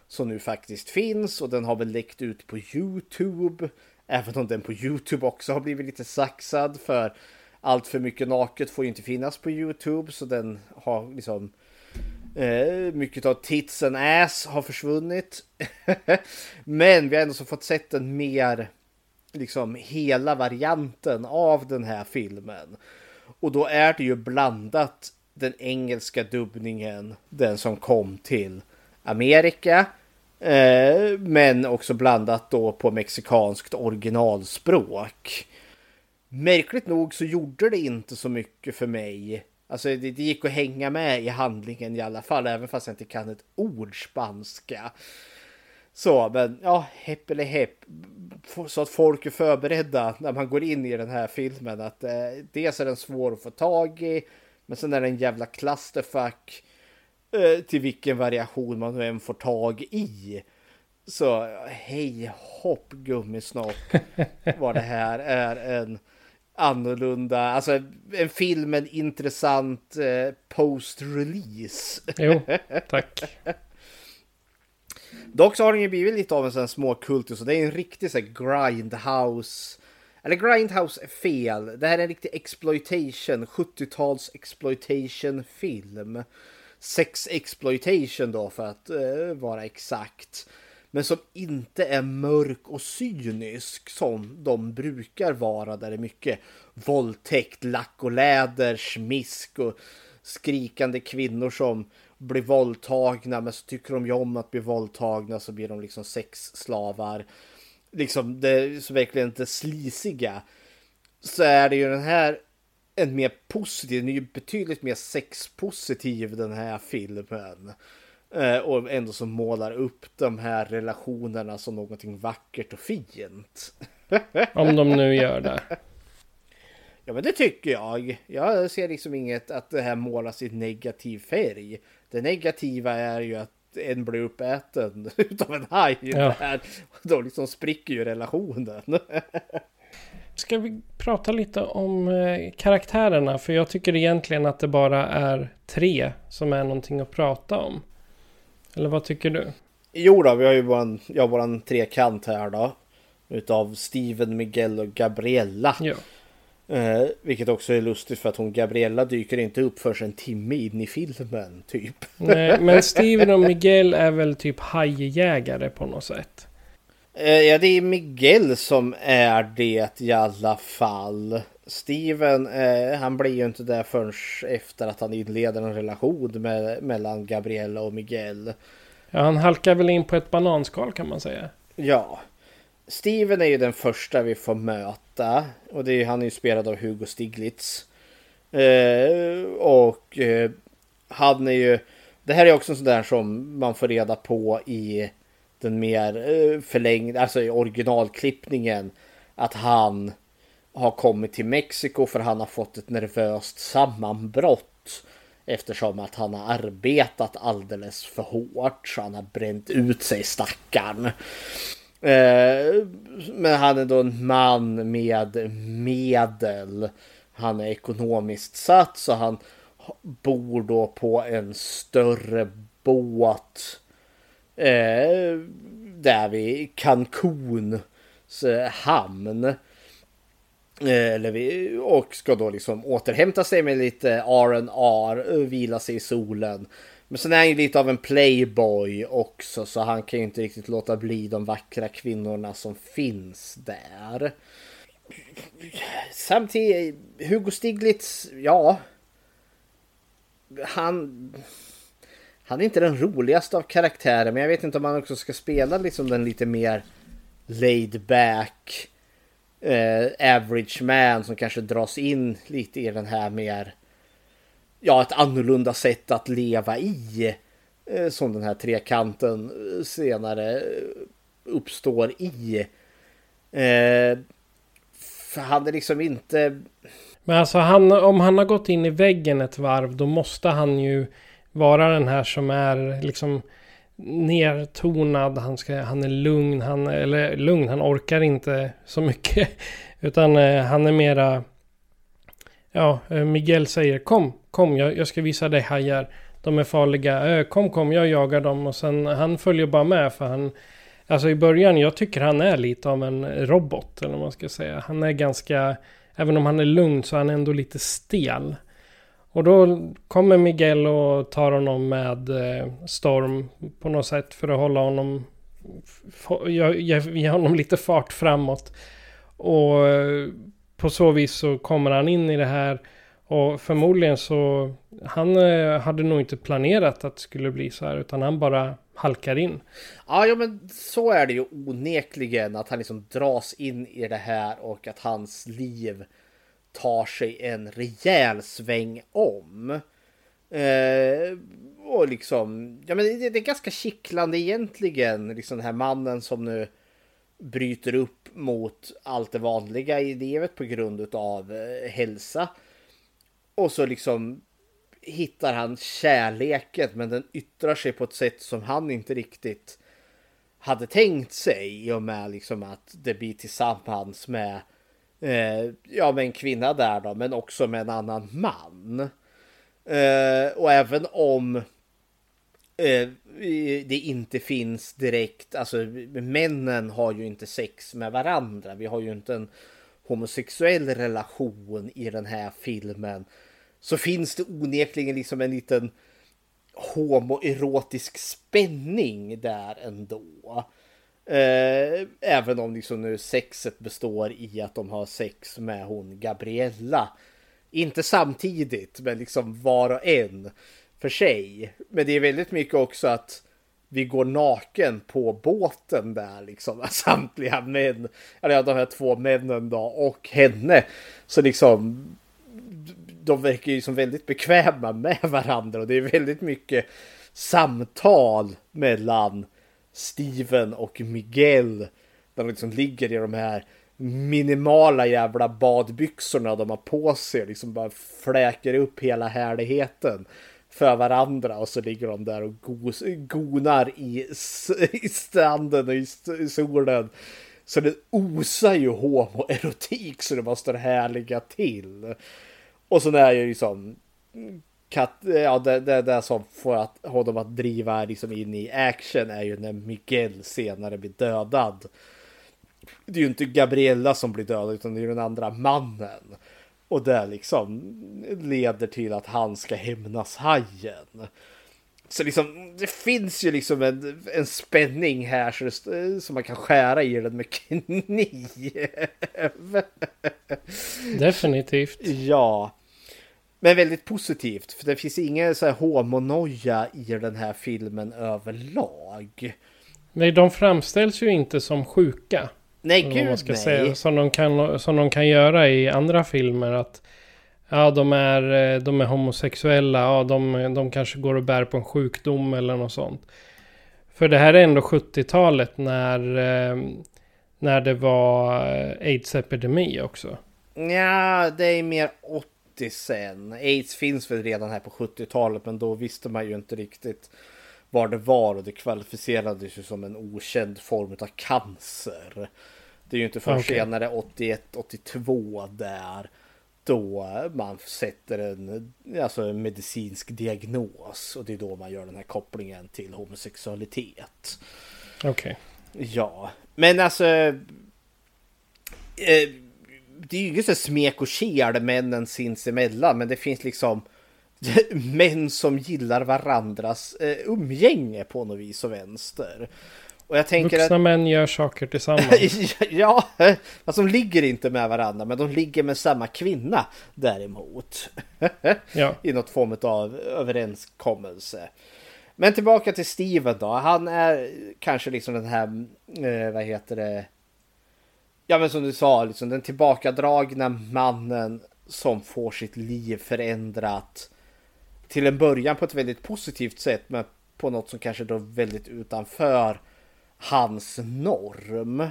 som nu faktiskt finns och den har väl läckt ut på Youtube. Även om den på Youtube också har blivit lite saxad för allt för mycket naket får ju inte finnas på Youtube så den har liksom eh, mycket av tits and ass har försvunnit. *laughs* Men vi har ändå så fått sett den mer liksom hela varianten av den här filmen. Och då är det ju blandat den engelska dubbningen, den som kom till Amerika. Eh, men också blandat då på mexikanskt originalspråk. Märkligt nog så gjorde det inte så mycket för mig. Alltså det, det gick att hänga med i handlingen i alla fall, även fast jag inte kan ett ord spanska. Så, men ja, hepp eller hepp. Så att folk är förberedda när man går in i den här filmen. Att eh, dels är den svår att få tag i. Men sen är det en jävla clusterfuck. Eh, till vilken variation man nu än får tag i. Så hej hopp gummisnopp. *laughs* vad det här är en annorlunda, alltså en film, en intressant eh, post-release. Jo, tack. Dock så har den ju blivit lite av en sån små kultus och det är en riktig så här, grindhouse. Eller grindhouse är fel. Det här är en riktig exploitation, 70-tals exploitation film. Sex exploitation då för att uh, vara exakt. Men som inte är mörk och cynisk som de brukar vara där det är mycket våldtäkt, lack och läder, smisk och skrikande kvinnor som blir våldtagna men så tycker de ju om att bli våldtagna så blir de liksom sexslavar. Liksom det så verkligen inte slisiga. Så är det ju den här en mer positiv, den är ju betydligt mer sexpositiv den här filmen. Eh, och ändå som målar upp de här relationerna som någonting vackert och fint. *laughs* Om de nu gör det. Ja men det tycker jag. Jag ser liksom inget att det här målas i negativ färg. Det negativa är ju att en blir uppäten *laughs* utav en haj. Ja. Där. Då liksom spricker ju relationen. *laughs* Ska vi prata lite om eh, karaktärerna? För jag tycker egentligen att det bara är tre som är någonting att prata om. Eller vad tycker du? Jo då, vi har ju våran, ja, våran trekant här då. Utav Steven, Miguel och Gabriella. Ja. Eh, vilket också är lustigt för att hon Gabriella dyker inte upp för en timme in i filmen typ. Nej, men Steven och Miguel är väl typ hajjägare på något sätt. Eh, ja, det är Miguel som är det i alla fall. Steven, eh, han blir ju inte där förrän efter att han inleder en relation med, mellan Gabriella och Miguel. Ja, han halkar väl in på ett bananskal kan man säga. Ja. Steven är ju den första vi får möta. Och det är, han är ju spelad av Hugo Stiglitz. Eh, och eh, han är ju... Det här är också en sån där som man får reda på i den mer eh, förlängda, alltså i originalklippningen. Att han har kommit till Mexiko för han har fått ett nervöst sammanbrott. Eftersom att han har arbetat alldeles för hårt så han har bränt ut sig stackarn. Eh, men han är då en man med medel. Han är ekonomiskt satt så han bor då på en större båt. Eh, där vid Cancuns eh, hamn. Eh, eller vi, och ska då liksom återhämta sig med lite R&R, vila sig i solen. Men sen är han ju lite av en playboy också så han kan ju inte riktigt låta bli de vackra kvinnorna som finns där. Samtidigt, Hugo Stiglitz, ja. Han... Han är inte den roligaste av karaktärer men jag vet inte om han också ska spela liksom den lite mer laid back eh, average man som kanske dras in lite i den här mer ja, ett annorlunda sätt att leva i. Eh, som den här trekanten eh, senare eh, uppstår i. För han är liksom inte... Men alltså han, om han har gått in i väggen ett varv då måste han ju vara den här som är liksom nertonad. Han, ska, han är lugn. Han, eller lugn, han orkar inte så mycket *laughs* Utan eh, han är mera... Ja, Miguel säger kom, kom, jag, jag ska visa dig hajar. De är farliga. Kom, kom, jag jagar dem. Och sen han följer bara med för han... Alltså i början, jag tycker han är lite av en robot, eller vad man ska säga. Han är ganska... Även om han är lugn så är han ändå lite stel. Och då kommer Miguel och tar honom med eh, Storm på något sätt för att hålla honom... Ge honom lite fart framåt. Och eh, på så vis så kommer han in i det här. Och förmodligen så... Han eh, hade nog inte planerat att det skulle bli så här. Utan han bara halkar in. Ja, ja men så är det ju onekligen. Att han liksom dras in i det här och att hans liv tar sig en rejäl sväng om. Eh, och liksom, ja men det, det, är ganska kittlande egentligen. Liksom den här mannen som nu bryter upp mot allt det vanliga i livet på grund av eh, hälsa. Och så liksom hittar han kärleken men den yttrar sig på ett sätt som han inte riktigt hade tänkt sig i och med liksom att det blir tillsammans med eh, ja, med en kvinna där då, men också med en annan man. Eh, och även om eh, det inte finns direkt, alltså männen har ju inte sex med varandra. Vi har ju inte en homosexuell relation i den här filmen. Så finns det onekligen liksom en liten homoerotisk spänning där ändå. Eh, även om liksom nu sexet består i att de har sex med hon Gabriella. Inte samtidigt, men liksom var och en för sig. Men det är väldigt mycket också att vi går naken på båten där liksom. Samtliga män, eller ja, de här två männen då och henne. Så liksom de verkar ju som väldigt bekväma med varandra och det är väldigt mycket samtal mellan Steven och Miguel. Där de liksom ligger i de här minimala jävla badbyxorna de har på sig. Liksom bara fläker upp hela härligheten för varandra. Och så ligger de där och gos, gonar i, i stranden och i, i solen. Så det osar ju homoerotik så det bara står härliga till. Och så är ju liksom kat, ja, det, det, det som får att, honom att driva liksom in i action är ju när Miguel senare blir dödad. Det är ju inte Gabriella som blir dödad utan det är ju den andra mannen. Och det liksom leder till att han ska hämnas hajen. Så liksom, det finns ju liksom en, en spänning här så det, som man kan skära i den med kniv. Definitivt. Ja. Men väldigt positivt, för det finns ingen så här homonoja i den här filmen överlag. Nej, de framställs ju inte som sjuka. Nej, gud man ska nej. Säga, som, de kan, som de kan göra i andra filmer. att Ja, de är, de är homosexuella. Ja, de, de kanske går och bär på en sjukdom eller något sånt. För det här är ändå 70-talet när, eh, när det var aids-epidemi också. Ja, det är mer 80 80 sen. Aids finns väl redan här på 70-talet men då visste man ju inte riktigt vad det var och det kvalificerades ju som en okänd form av cancer. Det är ju inte förrän okay. senare 81-82 där då man sätter en, alltså en medicinsk diagnos och det är då man gör den här kopplingen till homosexualitet. Okej. Okay. Ja, men alltså eh, det är ju inget smek och kel männen sinsemellan, men det finns liksom *laughs* män som gillar varandras eh, umgänge på något vis och vänster. Och jag tänker Vuxna att... män gör saker tillsammans. *laughs* ja, alltså *laughs* de ligger inte med varandra, men de ligger med samma kvinna däremot. ja. I något form av överenskommelse. Men tillbaka till Steven då. Han är kanske liksom den här, eh, vad heter det, ja men som du sa, liksom den tillbakadragna mannen som får sitt liv förändrat till en början på ett väldigt positivt sätt men på något som kanske då väldigt utanför hans norm.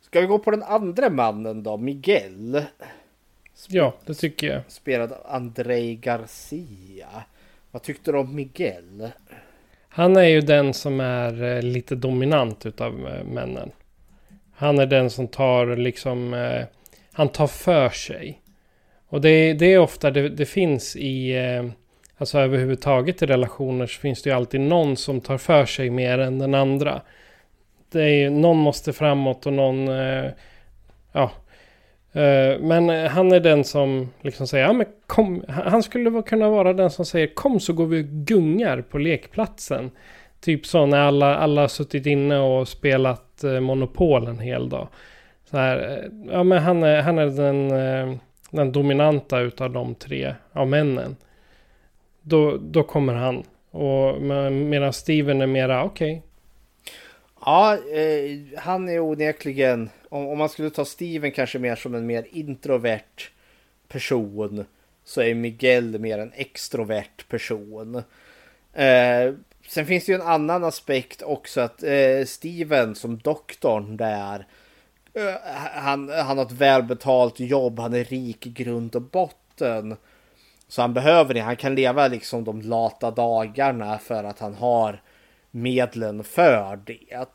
Ska vi gå på den andra mannen då, Miguel? Ja, det tycker jag. Spelad av Andrei Garcia. Vad tyckte du om Miguel? Han är ju den som är eh, lite dominant utav eh, männen. Han är den som tar liksom, eh, han tar för sig. Och det, det är ofta det, det finns i, eh, alltså överhuvudtaget i relationer så finns det ju alltid någon som tar för sig mer än den andra. Det är, någon måste framåt och någon, eh, ja. Eh, men han är den som liksom säger, ja men kom, han skulle kunna vara den som säger kom så går vi och gungar på lekplatsen. Typ så när alla, alla har suttit inne och spelat eh, Monopol en hel dag. Så här, eh, ja men han är, han är den, eh, den dominanta utav de tre av männen. Då, då kommer han. Och medan Steven är mera okej. Okay. Ja, eh, han är onekligen, om, om man skulle ta Steven kanske mer som en mer introvert person så är Miguel mer en extrovert person. Eh, Sen finns det ju en annan aspekt också att eh, Steven som doktorn där. Eh, han, han har ett välbetalt jobb, han är rik i grund och botten. Så han behöver det, han kan leva liksom de lata dagarna för att han har medlen för det.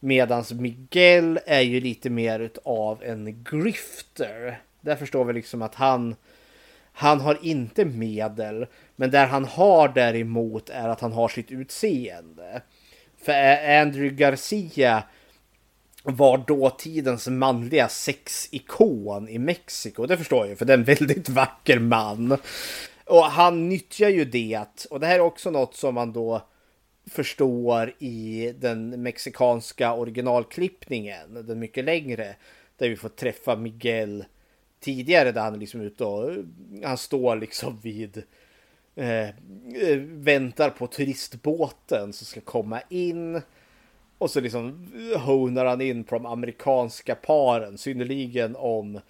Medans Miguel är ju lite mer av en grifter. Där förstår vi liksom att han han har inte medel, men där han har däremot är att han har sitt utseende. För Andrew Garcia var dåtidens manliga sexikon i Mexiko. Det förstår jag ju, för det är en väldigt vacker man. Och han nyttjar ju det. Och det här är också något som man då förstår i den mexikanska originalklippningen, den mycket längre, där vi får träffa Miguel tidigare där han är liksom ute och han står liksom vid Eh, eh, väntar på turistbåten som ska komma in. Och så liksom honar han in på de amerikanska paren, synnerligen om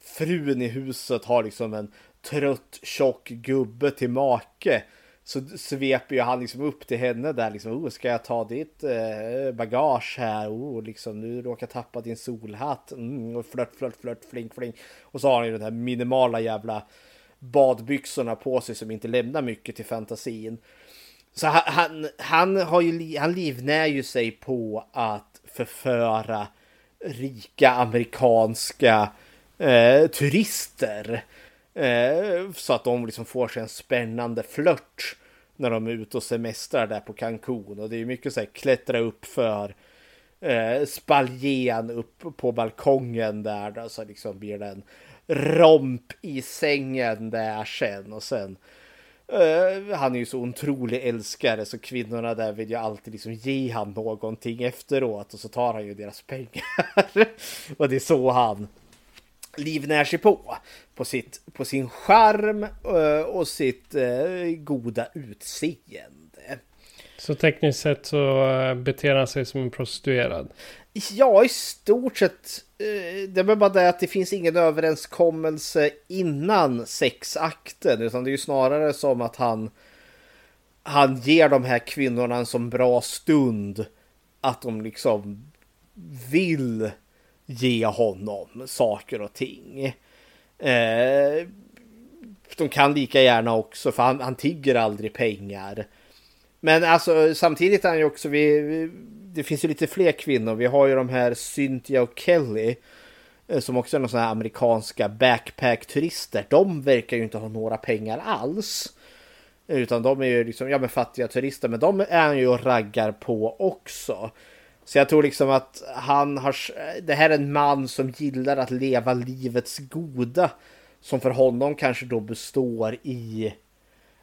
frun i huset har liksom en trött tjock gubbe till make så sveper ju han liksom upp till henne där liksom. Oh, ska jag ta ditt eh, bagage här? Oh, liksom nu råkar jag tappa din solhatt. Mm, och flört, flört, flört, flink, flink. Och så har han ju den här minimala jävla badbyxorna på sig som inte lämnar mycket till fantasin. Så han, han, han har ju, han livnär ju sig på att förföra rika amerikanska eh, turister. Eh, så att de liksom får sig en spännande flört när de är ute och semestrar där på Cancun. Och det är mycket så här klättra upp för eh, spaljen upp på balkongen där. Då, så liksom blir det en romp i sängen där sen. Och sen Uh, han är ju så otrolig älskare så kvinnorna där vill ju alltid liksom ge han någonting efteråt och så tar han ju deras pengar. *laughs* och det är så han livnär sig på. På, sitt, på sin charm eh, och sitt eh, goda utseende. Så tekniskt sett så eh, beter han sig som en prostituerad? Ja, i stort sett. Eh, det är bara det att det finns ingen överenskommelse innan sexakten. Utan det är ju snarare som att han, han ger de här kvinnorna en så bra stund. Att de liksom vill ge honom saker och ting. Eh, de kan lika gärna också, för han, han tigger aldrig pengar. Men alltså samtidigt är han ju också, vi, vi, det finns ju lite fler kvinnor. Vi har ju de här Cynthia och Kelly. Eh, som också är några sådana här amerikanska backpack-turister. De verkar ju inte ha några pengar alls. Utan de är ju liksom, ja men fattiga turister. Men de är han ju och raggar på också. Så jag tror liksom att han har, det här är en man som gillar att leva livets goda. Som för honom kanske då består i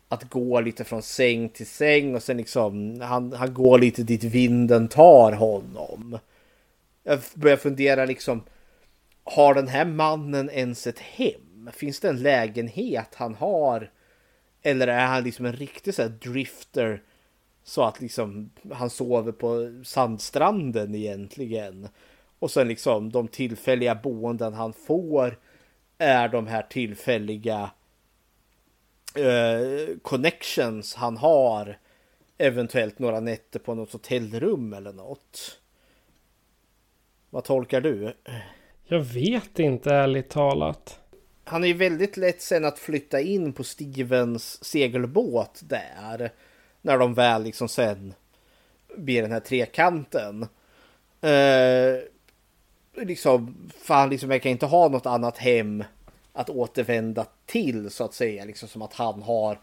att gå lite från säng till säng och sen liksom han, han går lite dit vinden tar honom. Jag börjar fundera liksom, har den här mannen ens ett hem? Finns det en lägenhet han har? Eller är han liksom en riktig så drifter så att liksom han sover på sandstranden egentligen. Och sen liksom de tillfälliga boenden han får är de här tillfälliga eh, connections han har. Eventuellt några nätter på något hotellrum eller något. Vad tolkar du? Jag vet inte ärligt talat. Han är ju väldigt lätt sen att flytta in på Stevens segelbåt där när de väl liksom sen blir den här trekanten. Eh, liksom, för han liksom verkar inte ha något annat hem att återvända till så att säga. Liksom som att han har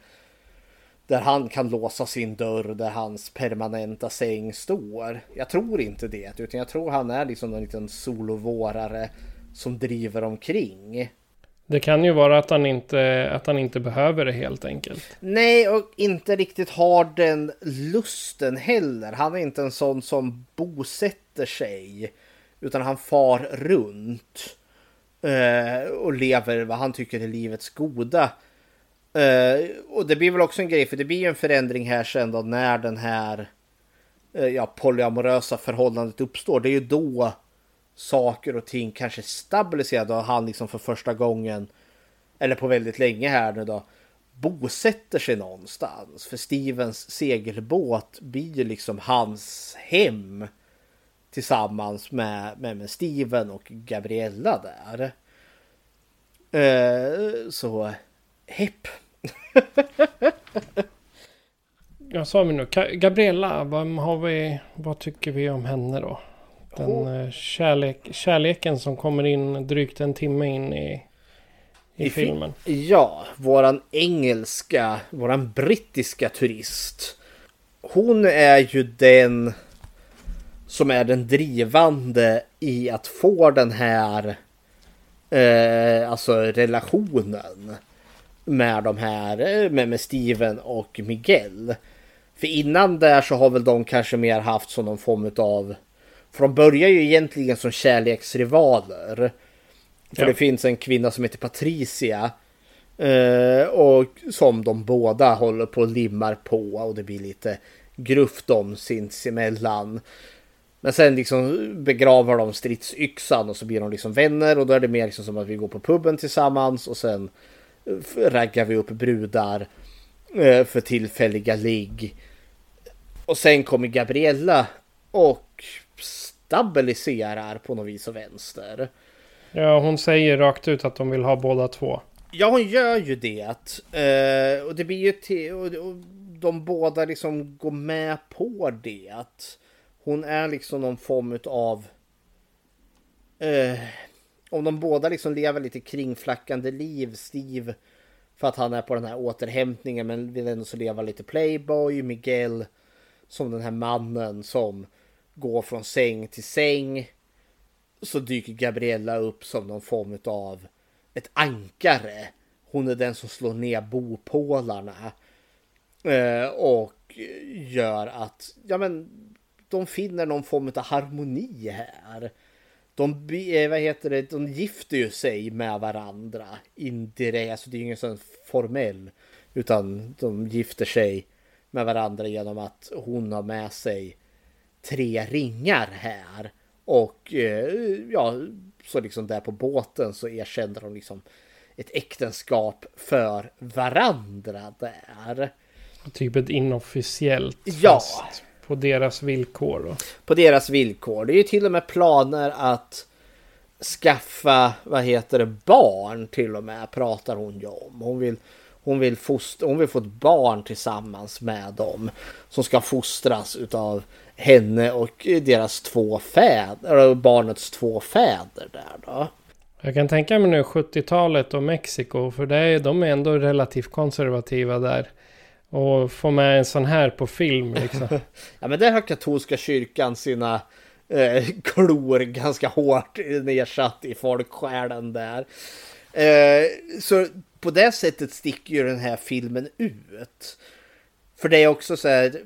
där han kan låsa sin dörr där hans permanenta säng står. Jag tror inte det, utan jag tror han är liksom en liten solovårare som driver omkring. Det kan ju vara att han inte, att han inte behöver det helt enkelt. Nej, och inte riktigt har den lusten heller. Han är inte en sån som bosätter sig. Utan han far runt. Eh, och lever vad han tycker är livets goda. Eh, och det blir väl också en grej, för det blir ju en förändring här sen då när den här eh, ja, polyamorösa förhållandet uppstår. Det är ju då saker och ting kanske stabiliserar och han liksom för första gången eller på väldigt länge här nu då bosätter sig någonstans. För Stevens segelbåt blir ju liksom hans hem tillsammans med, med, med Steven och Gabriella där. Eh, så hepp. *laughs* Jag sa vi nu, Gabriella, vad, har vi, vad tycker vi om henne då? Den oh. kärlek, kärleken som kommer in drygt en timme in i, i, I filmen. Ja, våran engelska, våran brittiska turist. Hon är ju den som är den drivande i att få den här eh, alltså relationen med de här eh, med, med Steven och Miguel. För innan där så har väl de kanske mer haft som någon form av för de börjar ju egentligen som kärleksrivaler. För ja. det finns en kvinna som heter Patricia. Eh, och som de båda håller på och limmar på och det blir lite gruft om sinsemellan. Men sen liksom begraver de stridsyxan och så blir de liksom vänner och då är det mer liksom som att vi går på puben tillsammans och sen raggar vi upp brudar eh, för tillfälliga ligg. Och sen kommer Gabriella och stabiliserar på något vis och vänster. Ja, hon säger rakt ut att de vill ha båda två. Ja, hon gör ju det. Uh, och det blir ju till, och de båda liksom går med på det. Hon är liksom någon form av... Eh, om de båda liksom lever lite kringflackande liv, Steve för att han är på den här återhämtningen men vill ändå så leva lite playboy, Miguel som den här mannen som går från säng till säng. Så dyker Gabriella upp som någon form av ett ankare. Hon är den som slår ner bopålarna. Eh, och gör att, ja men, de finner någon form av harmoni här. De, eh, vad heter det, de gifter ju sig med varandra indirekt, alltså det är ju ingen sån formell, utan de gifter sig med varandra genom att hon har med sig tre ringar här. Och eh, ja, så liksom där på båten så erkänner de liksom ett äktenskap för varandra där. Typ ett inofficiellt ja. På deras villkor då. På deras villkor. Det är ju till och med planer att skaffa, vad heter det, barn till och med pratar hon ju om. Hon vill hon vill, fostra, hon vill få ett barn tillsammans med dem som ska fostras utav henne och deras två fäder, barnets två fäder där då. Jag kan tänka mig nu 70-talet och Mexiko, för det är, de är ändå relativt konservativa där. Och få med en sån här på film liksom. *laughs* ja men där har katolska kyrkan sina eh, klor ganska hårt nedsatt i folksjälen där. Eh, så på det sättet sticker ju den här filmen ut. För det är också så här,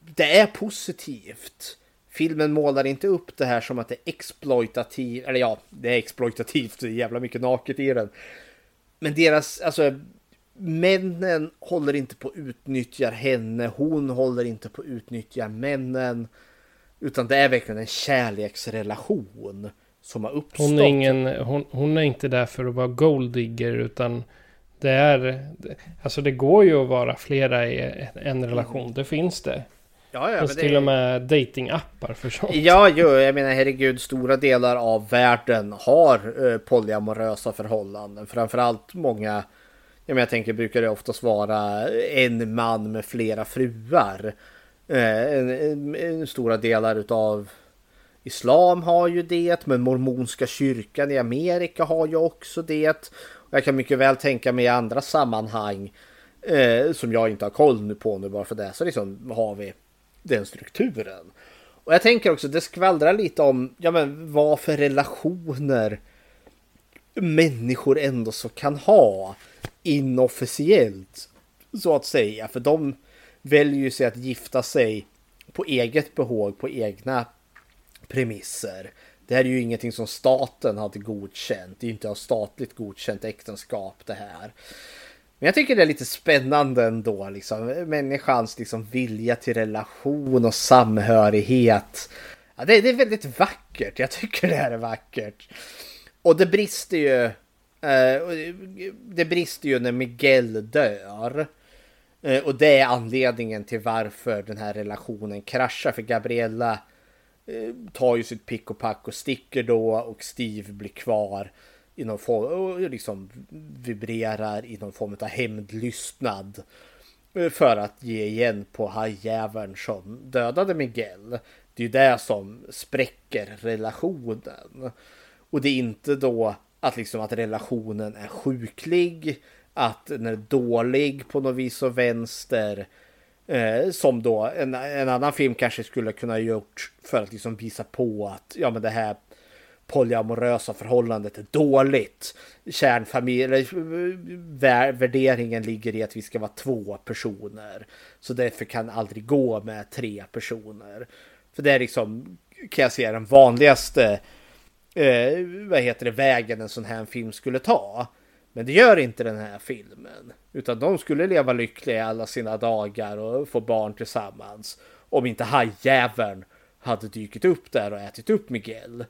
det är positivt. Filmen målar inte upp det här som att det är exploitativt, eller ja, det är exploitativt, det är jävla mycket naket i den. Men deras, alltså, männen håller inte på att utnyttja henne, hon håller inte på att utnyttja männen. Utan det är verkligen en kärleksrelation som har uppstått. Hon är, ingen, hon, hon är inte där för att vara golddigger utan det är, alltså det går ju att vara flera i en relation, det finns det. Ja, ja, det finns till det... och med datingappar för sånt. Ja, jo, jag menar herregud, stora delar av världen har eh, polyamorösa förhållanden. Framförallt många, jag, men jag tänker brukar det oftast vara en man med flera fruar. Eh, en, en, en, stora delar utav Islam har ju det, men mormonska kyrkan i Amerika har ju också det. Och jag kan mycket väl tänka mig i andra sammanhang eh, som jag inte har koll på nu bara för det. Så liksom har vi den strukturen. Och jag tänker också, det skvallrar lite om ja, men vad för relationer människor ändå så kan ha inofficiellt så att säga. För de väljer ju sig att gifta sig på eget behåg, på egna premisser. Det här är ju ingenting som staten hade godkänt. Det är ju inte av statligt godkänt äktenskap det här. Men jag tycker det är lite spännande ändå, liksom. Människans liksom, vilja till relation och samhörighet. Ja, det, det, är väldigt vackert. Jag tycker det här är vackert. Och det brister ju. Eh, det brister ju när Miguel dör. Eh, och det är anledningen till varför den här relationen kraschar. För Gabriella eh, tar ju sitt pick och pack och sticker då och Steve blir kvar i någon form och liksom vibrerar i någon form av hämndlystnad. För att ge igen på hajjäveln som dödade Miguel. Det är ju det som spräcker relationen. Och det är inte då att liksom att relationen är sjuklig att den är dålig på något vis och vänster. Eh, som då en, en annan film kanske skulle kunna gjort för att liksom visa på att ja men det här polyamorösa förhållandet är dåligt. Kärnfamilj, värderingen ligger i att vi ska vara två personer. Så därför kan aldrig gå med tre personer. För det är liksom, kan jag säga, den vanligaste eh, vad heter det, vägen en sån här film skulle ta. Men det gör inte den här filmen. Utan de skulle leva lyckliga alla sina dagar och få barn tillsammans. Om inte hajjäveln hade dykt upp där och ätit upp Miguel.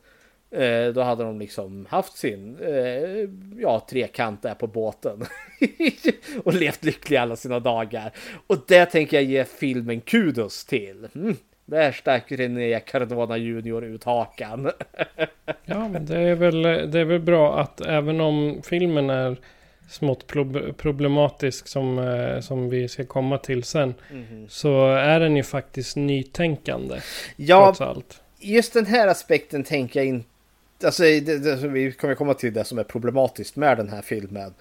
Eh, då hade de liksom haft sin eh, ja, trekant där på båten. *laughs* och levt lyckliga alla sina dagar. Och det tänker jag ge filmen kudos till. Mm. Där stack René Cardona Junior ut hakan. *laughs* ja, men det är, väl, det är väl bra att även om filmen är smått problematisk som, eh, som vi ska komma till sen. Mm. Så är den ju faktiskt nytänkande. Ja, trots allt. just den här aspekten tänker jag inte. Alltså, det, det, vi kommer komma till det som är problematiskt med den här filmen.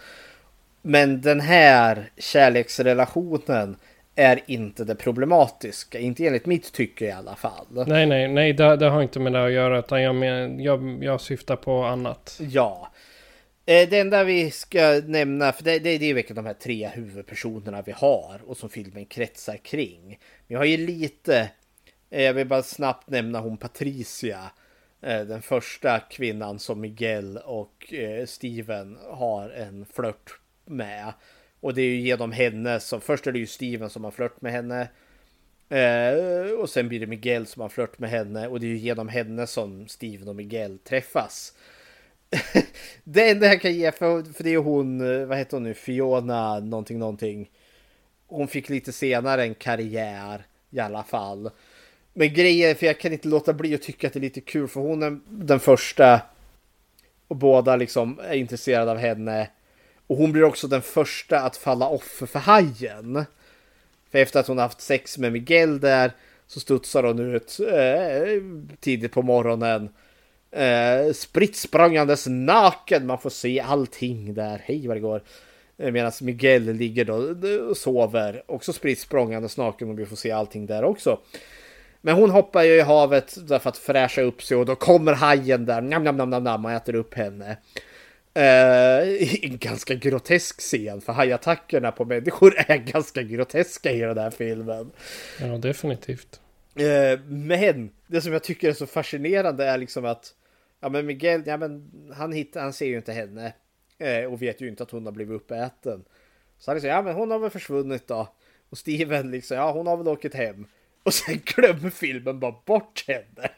Men den här kärleksrelationen är inte det problematiska. Inte enligt mitt tycke i alla fall. Nej, nej, nej, det, det har inte med det att göra. Utan jag, men, jag, jag syftar på annat. Ja. Eh, det enda vi ska nämna, för det, det, det är verkligen de här tre huvudpersonerna vi har och som filmen kretsar kring. Vi har ju lite, eh, jag vill bara snabbt nämna hon Patricia. Eh, den första kvinnan som Miguel och Steven har en flört med. Och det är ju genom henne som, först är det ju Steven som har flört med henne. Eh, och sen blir det Miguel som har flört med henne. Och det är ju genom henne som Steven och Miguel träffas. *laughs* det enda jag kan ge, för, för det är hon, eh, vad heter hon nu, Fiona någonting någonting. Hon fick lite senare en karriär i alla fall. Men grejen, för jag kan inte låta bli att tycka att det är lite kul för hon är den första och båda liksom är intresserade av henne. Och hon blir också den första att falla offer för hajen. För efter att hon haft sex med Miguel där så studsar hon ut eh, tidigt på morgonen. Eh, spritt språngandes naken. Man får se allting där. Hej vad det går. Eh, Medan Miguel ligger då och sover. Också spritt språngandes naken och vi får se allting där också. Men hon hoppar ju i havet för att fräscha upp sig och då kommer hajen där. Nam, nam, nam, nam, nam och äter upp henne. Uh, en *laughs* ganska grotesk scen, för hajattackerna på människor *laughs* är ganska groteska i den här filmen. Ja, definitivt. Uh, men det som jag tycker är så fascinerande är liksom att ja, men Miguel, ja, men han, hittar, han ser ju inte henne uh, och vet ju inte att hon har blivit uppäten. Så han säger, ja men hon har väl försvunnit då. Och Steven liksom, ja hon har väl åkt hem. Och sen glömmer filmen bara bort henne.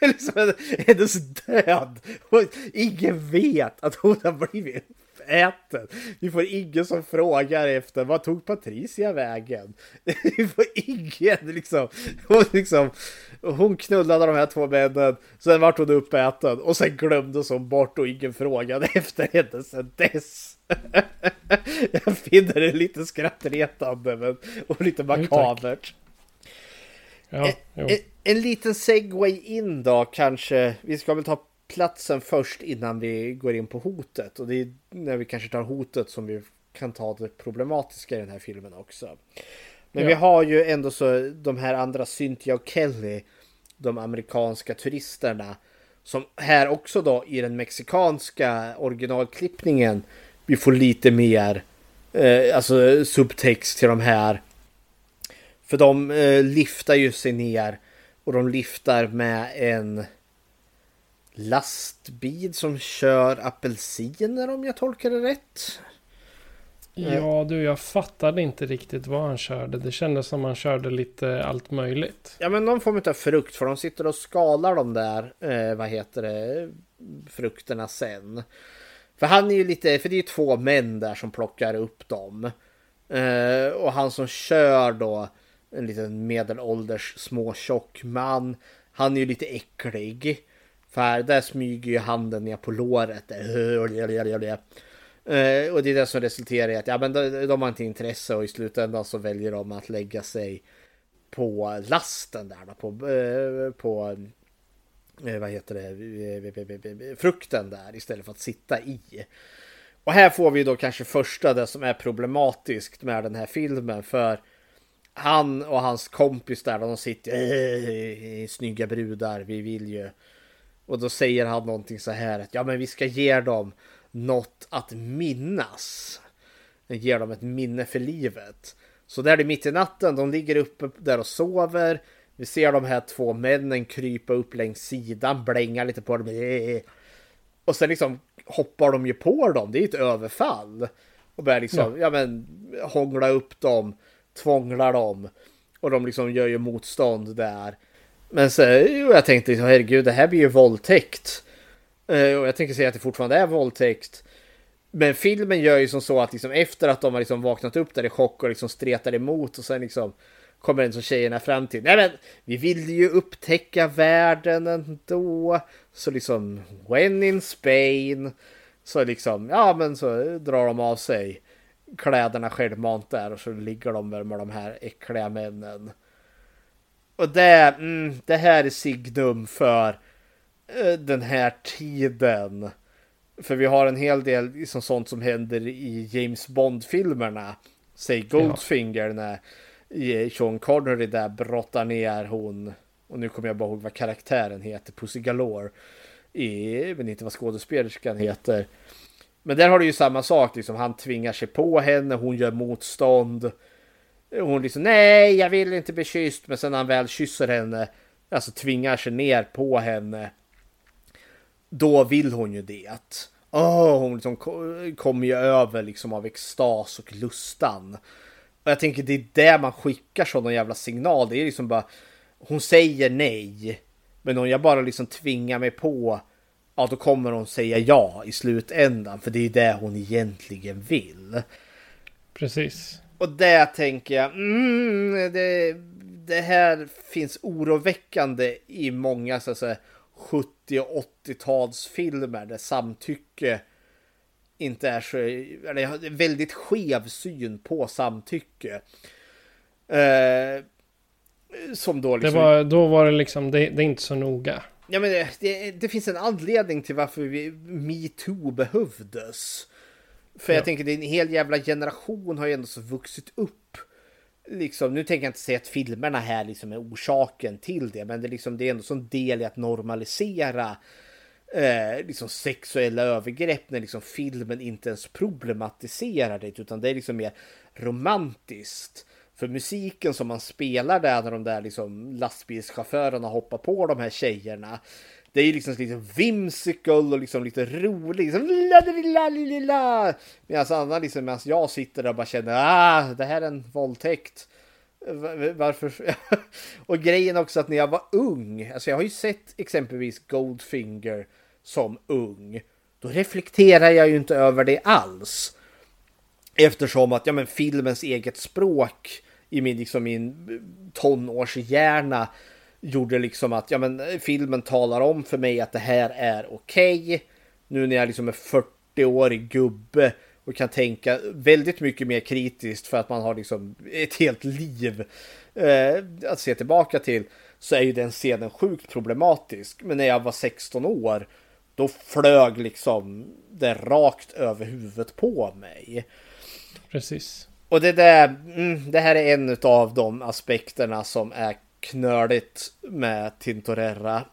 *laughs* liksom hennes död. Och ingen vet att hon har blivit äten. Vi får ingen som frågar efter vad tog Patricia vägen? *laughs* Vi får ingen liksom. Hon, liksom, hon knullade de här två männen. Sen vart hon uppäten och sen glömdes hon bort och ingen frågade *laughs* efter henne sen dess. Jag finner det lite skrattretande men, och lite makabert. Ja, en, en, en, liten segway in då kanske. Vi ska väl ta platsen först innan vi går in på hotet. Och det är när vi kanske tar hotet som vi kan ta det problematiska i den här filmen också. Men ja. vi har ju ändå så de här andra Cynthia och Kelly. De amerikanska turisterna. Som här också då i den mexikanska originalklippningen. Vi får lite mer eh, alltså subtext till de här. För de eh, liftar ju sig ner. Och de liftar med en lastbil som kör apelsiner om jag tolkar det rätt. Ja du, jag fattade inte riktigt vad han körde. Det kändes som han körde lite allt möjligt. Ja men någon form av frukt för de sitter och skalar de där, eh, vad heter det, frukterna sen. För han är ju lite, för det är ju två män där som plockar upp dem. Eh, och han som kör då, en liten medelålders småtjock man. Han är ju lite äcklig. För där smyger ju handen ner på låret. Eh, och det är det som resulterar i att ja, men de, de har inte intresse och i slutändan så väljer de att lägga sig på lasten där då, på, eh, på eh, vad heter det, frukten där istället för att sitta i. Och här får vi då kanske första det som är problematiskt med den här filmen för han och hans kompis där de sitter äh, snygga brudar, vi vill ju. Och då säger han någonting så här att ja men vi ska ge dem något att minnas. Ger dem ett minne för livet. Så där är det mitt i natten, de ligger uppe där och sover. Vi ser de här två männen krypa upp längs sidan, blänga lite på dem. Och sen liksom hoppar de ju på dem, det är ett överfall. Och börjar liksom, ja, ja men, hångla upp dem, tvånglar dem. Och de liksom gör ju motstånd där. Men så, jag tänkte, liksom, herregud, det här blir ju våldtäkt. Eh, och jag tänker säga att det fortfarande är våldtäkt. Men filmen gör ju som så att liksom efter att de har liksom vaknat upp där i chock och liksom stretar emot och sen liksom kommer en som tjejerna fram till. Nej men vi vill ju upptäcka världen ändå. Så liksom when in Spain. Så liksom ja men så drar de av sig kläderna självmant där och så ligger de med, med de här äckliga männen. Och det, mm, det här är signum för Eh, den här tiden. För vi har en hel del liksom sånt som händer i James Bond-filmerna. Säg Goldfinger ja. när Sean Connery där brottar ner hon. Och nu kommer jag bara ihåg vad karaktären heter. Pussy Galore. I, men inte vad skådespelerskan heter. Men där har du ju samma sak. Liksom, han tvingar sig på henne. Hon gör motstånd. Hon liksom nej jag vill inte bli kysst. Men sen när han väl kysser henne. Alltså tvingar sig ner på henne då vill hon ju det. Oh, hon liksom kommer ju över liksom av extas och lustan. Och jag tänker det är det man skickar som någon jävla signal. Det är liksom bara, hon säger nej. Men om jag bara liksom tvingar mig på, ja då kommer hon säga ja i slutändan. För det är det hon egentligen vill. Precis. Och det tänker jag, mm, det, det här finns oroväckande i många så att säga 70 och 80-talsfilmer där samtycke inte är så, eller väldigt skev syn på samtycke. Eh, som då liksom... Det var, då var det liksom, det, det är inte så noga. Ja men det, det, det finns en anledning till varför metoo behövdes. För ja. jag tänker det är en hel jävla generation har ju ändå så vuxit upp liksom, nu tänker jag inte säga att filmerna här liksom är orsaken till det, men det liksom, det är ändå en del i att normalisera eh, liksom sexuella övergrepp när liksom filmen inte ens problematiserar det, utan det är liksom mer romantiskt. För musiken som man spelar där när de där liksom lastbilschaufförerna hoppar på de här tjejerna det är ju liksom lite whimsical och liksom lite rolig. Liksom, Medan Anna liksom, medan jag sitter där och bara känner ah, det här är en våldtäkt. Varför? *laughs* och grejen också att när jag var ung, alltså jag har ju sett exempelvis Goldfinger som ung. Då reflekterar jag ju inte över det alls. Eftersom att ja, men filmens eget språk i min, liksom, min tonårshjärna gjorde liksom att ja, men, filmen talar om för mig att det här är okej. Okay. Nu när jag liksom är 40-årig gubbe och kan tänka väldigt mycket mer kritiskt för att man har liksom ett helt liv eh, att se tillbaka till så är ju den scenen sjukt problematisk. Men när jag var 16 år då flög liksom det rakt över huvudet på mig. Precis. Och det där, mm, det här är en av de aspekterna som är knöligt med Tintorera.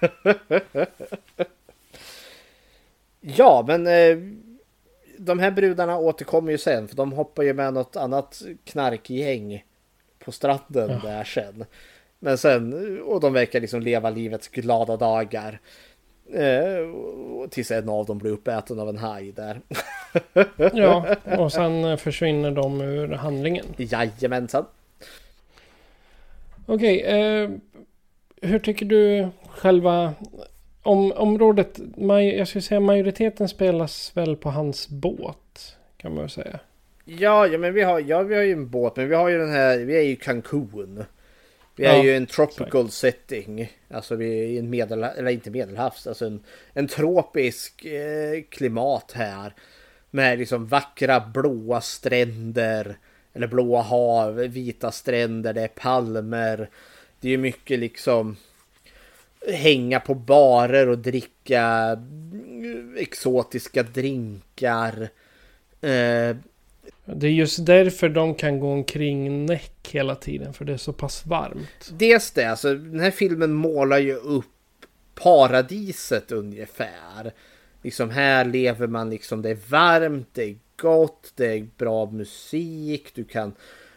*laughs* ja, men eh, de här brudarna återkommer ju sen för de hoppar ju med något annat knarkgäng på stranden ja. där sen. Men sen, och de verkar liksom leva livets glada dagar. Eh, tills en av dem blir uppäten av en haj där. ja, *laughs* och sen försvinner de ur handlingen. Jajamensan. Okej, okay, eh, hur tycker du själva om, området? Jag skulle säga majoriteten spelas väl på hans båt. Kan man väl säga. Ja, ja men vi har, ja, vi har ju en båt, men vi har ju den här, vi är ju Cancun. Vi är ja, ju en tropical exakt. setting. Alltså vi är i en medel, eller inte medelhavs, alltså en, en tropisk eh, klimat här. Med liksom vackra blåa stränder. Eller blåa hav, vita stränder, det är palmer. Det är ju mycket liksom hänga på barer och dricka exotiska drinkar. Eh, det är just därför de kan gå omkring näck hela tiden. För det är så pass varmt. Dels det, alltså den här filmen målar ju upp paradiset ungefär. Liksom här lever man liksom, det är varmt, det är gott, det är bra musik, du kan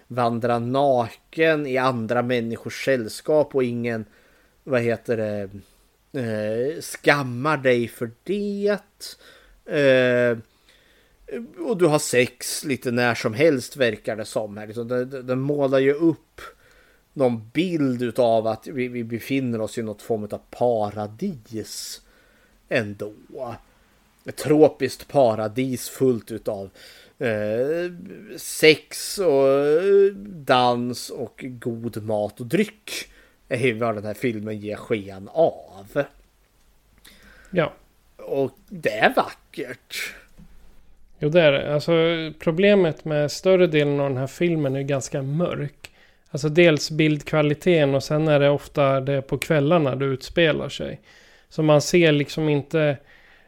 vandra naken i andra människors sällskap och ingen, vad heter det, eh, skammar dig för det. Eh, och du har sex lite när som helst verkar det som. Här. Liksom, den, den målar ju upp någon bild av att vi, vi befinner oss i något form av paradis ändå. Ett tropiskt paradis fullt utav eh, sex och dans och god mat och dryck. är vad den här filmen ger sken av. Ja. Och det är vackert. Jo det är det. Alltså problemet med större delen av den här filmen är ganska mörk. Alltså dels bildkvaliteten och sen är det ofta det på kvällarna det utspelar sig. Så man ser liksom inte,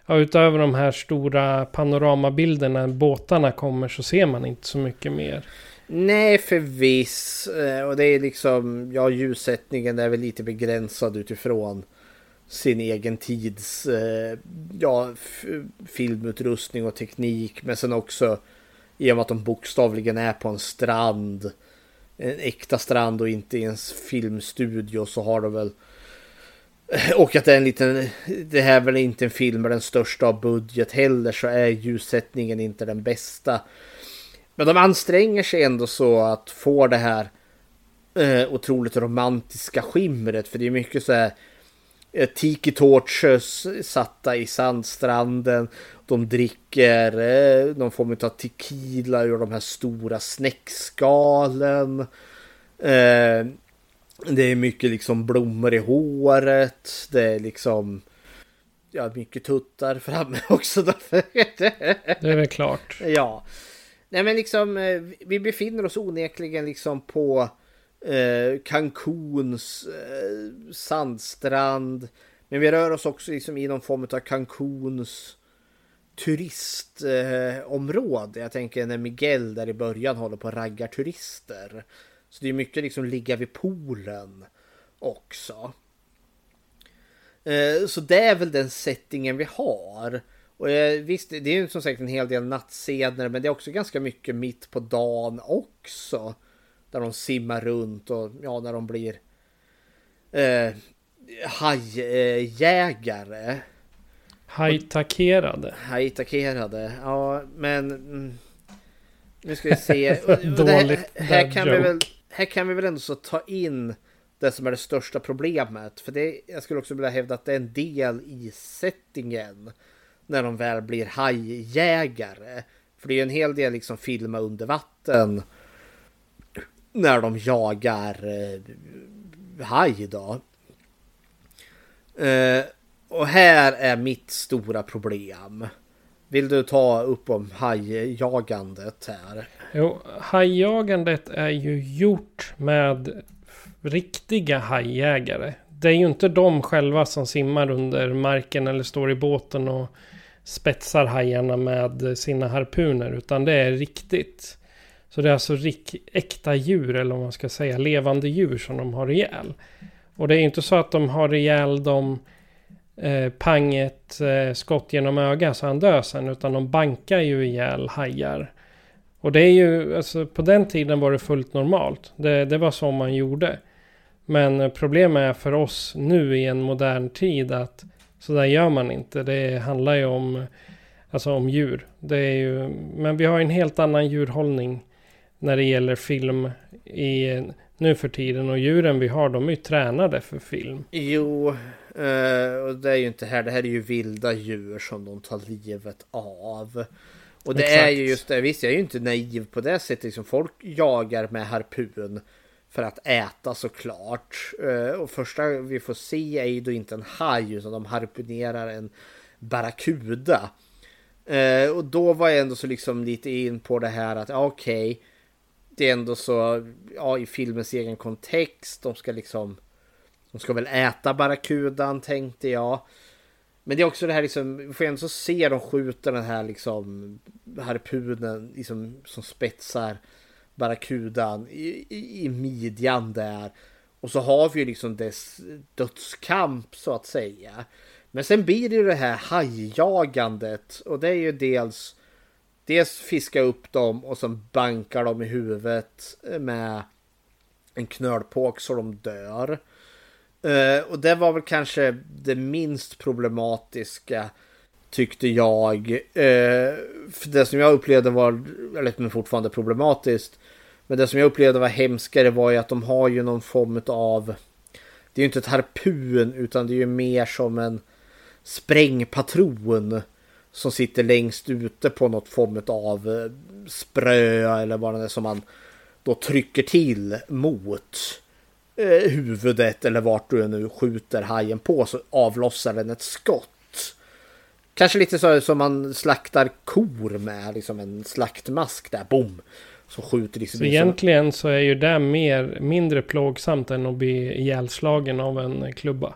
ja, utöver de här stora panoramabilderna båtarna kommer så ser man inte så mycket mer. Nej förvisso. Eh, och det är liksom, ja ljussättningen är väl lite begränsad utifrån sin egen tids eh, ja, filmutrustning och teknik. Men sen också i och med att de bokstavligen är på en strand. En äkta strand och inte i en filmstudio så har de väl eh, och att det är en liten, det här är väl inte en film med den största av budget heller så är ljussättningen inte den bästa. Men de anstränger sig ändå så att få det här eh, otroligt romantiska skimret för det är mycket så här tiki torches satta i sandstranden. De dricker eh, någon form av tequila ur de här stora snäckskalen. Eh, det är mycket liksom blommor i håret. Det är liksom ja, mycket tuttar framme *laughs* också. det är väl klart. Ja. Nej men liksom vi befinner oss onekligen liksom på eh, Cancuns eh, sandstrand. Men vi rör oss också liksom i någon form av Cancuns turistområde. Eh, Jag tänker när Miguel där i början håller på att raggar turister. Så det är mycket liksom ligga vid poolen också. Eh, så det är väl den settingen vi har. Och eh, visst, det är ju som sagt en hel del nattscener, men det är också ganska mycket mitt på dagen också. Där de simmar runt och ja, när de blir eh, hajjägare. Hajtakerade. Hajtakerade, ja men mm, nu ska vi se. *laughs* Dåligt här, här, kan vi väl, här kan vi väl ändå så ta in det som är det största problemet. För det, jag skulle också vilja hävda att det är en del i settingen. När de väl blir hajjägare. För det är ju en hel del liksom filma under vatten när de jagar eh, haj då. Eh, och här är mitt stora problem. Vill du ta upp om hajjagandet här? Jo, hajjagandet är ju gjort med riktiga hajjägare. Det är ju inte de själva som simmar under marken eller står i båten och spetsar hajarna med sina harpuner. Utan det är riktigt. Så det är alltså rik, äkta djur eller om man ska säga. Levande djur som de har ihjäl. Och det är inte så att de har ihjäl dem eh, pang ett eh, skott genom ögat så han dör sen. Utan de bankar ju ihjäl hajar. Och det är ju, alltså på den tiden var det fullt normalt. Det, det var så man gjorde. Men problemet är för oss nu i en modern tid att så där gör man inte. Det handlar ju om, alltså om djur. Det är ju, men vi har en helt annan djurhållning när det gäller film i, nu för tiden. Och djuren vi har, de är ju tränade för film. Jo, eh, och det är ju inte här. Det här är ju vilda djur som de tar livet av. Och det Exakt. är ju just det. Visst, jag är ju inte naiv på det sättet. Liksom, folk jagar med harpun för att äta såklart. Eh, och första vi får se är ju då inte en haj utan de harpunerar en barracuda. Eh, och då var jag ändå så liksom lite in på det här att okej. Okay, det är ändå så ja, i filmens egen kontext. De ska liksom. De ska väl äta barracudan tänkte jag. Men det är också det här liksom. Vi får ändå se de skjuter den här liksom harpunen liksom som spetsar barracudan i, i, i midjan där. Och så har vi ju liksom dess dödskamp så att säga. Men sen blir det ju det här hajjagandet och det är ju dels dels fiska upp dem och sen bankar dem i huvudet med en knölpåk så de dör. Eh, och det var väl kanske det minst problematiska tyckte jag. Eh, för det som jag upplevde var, eller fortfarande problematiskt, men det som jag upplevde var hemskare var ju att de har ju någon form av... Det är ju inte ett harpun utan det är ju mer som en sprängpatron. Som sitter längst ute på något form av eh, sprö eller vad det är som man då trycker till mot eh, huvudet eller vart du nu skjuter hajen på så avlossar den ett skott. Kanske lite så som man slaktar kor med, liksom en slaktmask där, bom. Som skjuter liksom Så egentligen så är ju det mer, mindre plågsamt än att bli ihjälslagen av en klubba.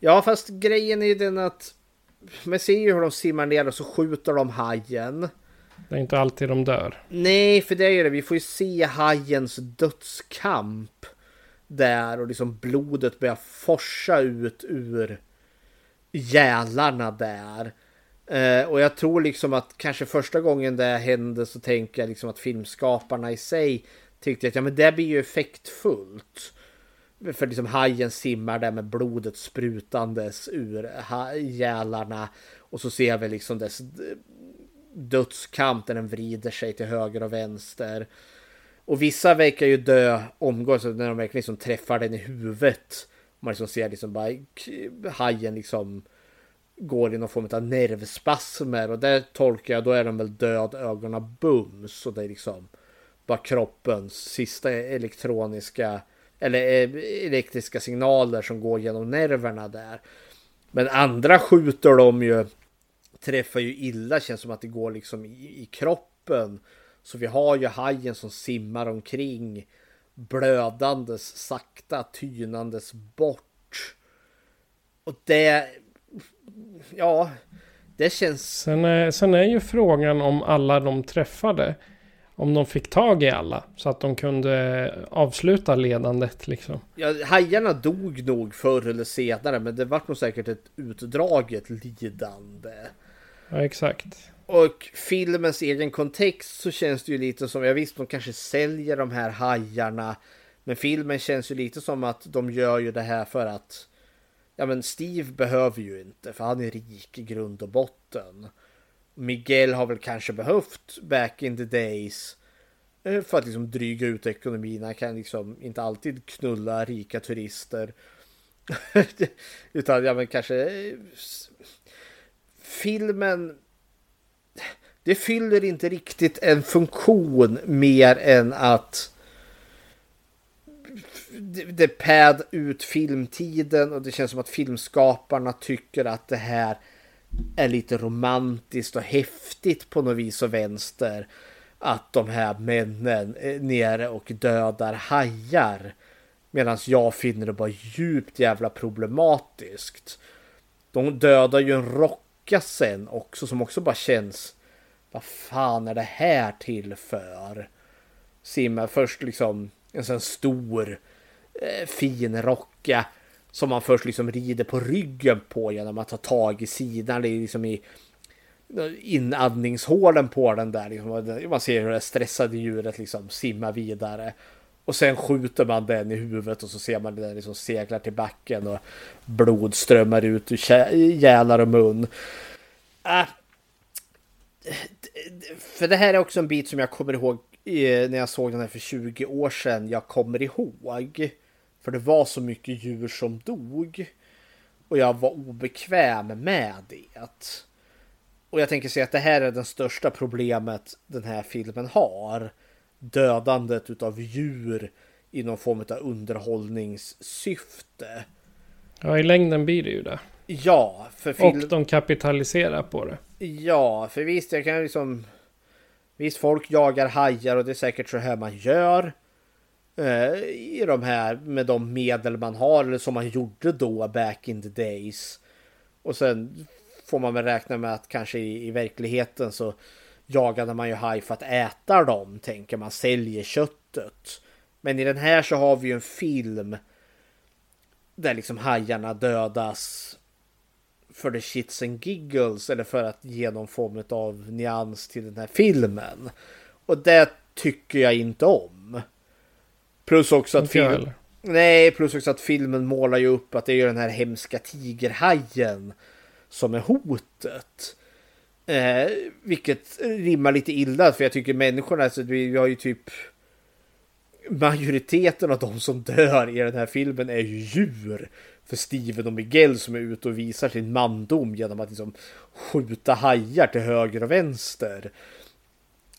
Ja, fast grejen är ju den att man ser ju hur de simmar ner och så skjuter de hajen. Det är inte alltid de dör. Nej, för det är ju det. Vi får ju se hajens dödskamp. Där och liksom blodet börjar forsa ut ur gälarna där. Eh, och jag tror liksom att kanske första gången det hände så tänker jag liksom att filmskaparna i sig tyckte att ja men det blir ju effektfullt. För liksom hajen simmar där med blodet sprutandes ur gälarna. Och så ser vi liksom dess dödskamp där den vrider sig till höger och vänster. Och vissa verkar ju dö omgående när de verkligen liksom träffar den i huvudet. Man liksom ser liksom bara hajen liksom går i någon form av nervspasmer och där tolkar jag då är de väl död ögonen bums och det är liksom bara kroppens sista elektroniska eller eh, elektriska signaler som går genom nerverna där. Men andra skjuter de ju träffar ju illa känns som att det går liksom i, i kroppen. Så vi har ju hajen som simmar omkring blödandes sakta tynandes bort. Och det ja, det känns... Sen är, sen är ju frågan om alla de träffade, om de fick tag i alla så att de kunde avsluta ledandet liksom. Ja, hajarna dog nog förr eller senare, men det var nog säkert ett utdraget lidande. Ja, exakt. Och filmens egen kontext så känns det ju lite som, jag visst de kanske säljer de här hajarna, men filmen känns ju lite som att de gör ju det här för att ja men Steve behöver ju inte för han är rik i grund och botten. Miguel har väl kanske behövt back in the days eh, för att liksom dryga ut ekonomin. Han kan liksom inte alltid knulla rika turister. *laughs* Utan ja men kanske eh, filmen det fyller inte riktigt en funktion mer än att det pad ut filmtiden och det känns som att filmskaparna tycker att det här är lite romantiskt och häftigt på något vis och vänster. Att de här männen är nere och dödar hajar. Medan jag finner det bara djupt jävla problematiskt. De dödar ju en rocka sen också som också bara känns. Vad fan är det här till för? Simma först liksom en sån stor eh, fin rocka som man först liksom rider på ryggen på genom att ta tag i sidan, liksom i inandningshålen på den där. Liksom, man ser hur det stressade djuret liksom simmar vidare. Och sen skjuter man den i huvudet och så ser man den liksom seglar till backen och blod strömmar ut ur gälar och mun. Äh, för det här är också en bit som jag kommer ihåg eh, när jag såg den här för 20 år sedan. Jag kommer ihåg. För det var så mycket djur som dog. Och jag var obekväm med det. Och jag tänker säga att det här är det största problemet den här filmen har. Dödandet utav djur i någon form av underhållningssyfte. Ja, i längden blir det ju det. Ja, för film... Och de kapitaliserar på det. Ja, för visst, jag kan liksom... Visst, folk jagar hajar och det är säkert så här man gör. Eh, I de här med de medel man har eller som man gjorde då back in the days. Och sen får man väl räkna med att kanske i, i verkligheten så jagade man ju haj för att äta dem, tänker man, säljer köttet. Men i den här så har vi ju en film där liksom hajarna dödas för the shits and giggles eller för att ge någon form av nyans till den här filmen. Och det tycker jag inte om. Plus också att filmen... Nej, plus också att filmen målar ju upp att det är den här hemska tigerhajen som är hotet. Eh, vilket rimmar lite illa för jag tycker människorna, alltså, vi har ju typ majoriteten av de som dör i den här filmen är ju djur. För Steven och Miguel som är ute och visar sin mandom genom att liksom skjuta hajar till höger och vänster.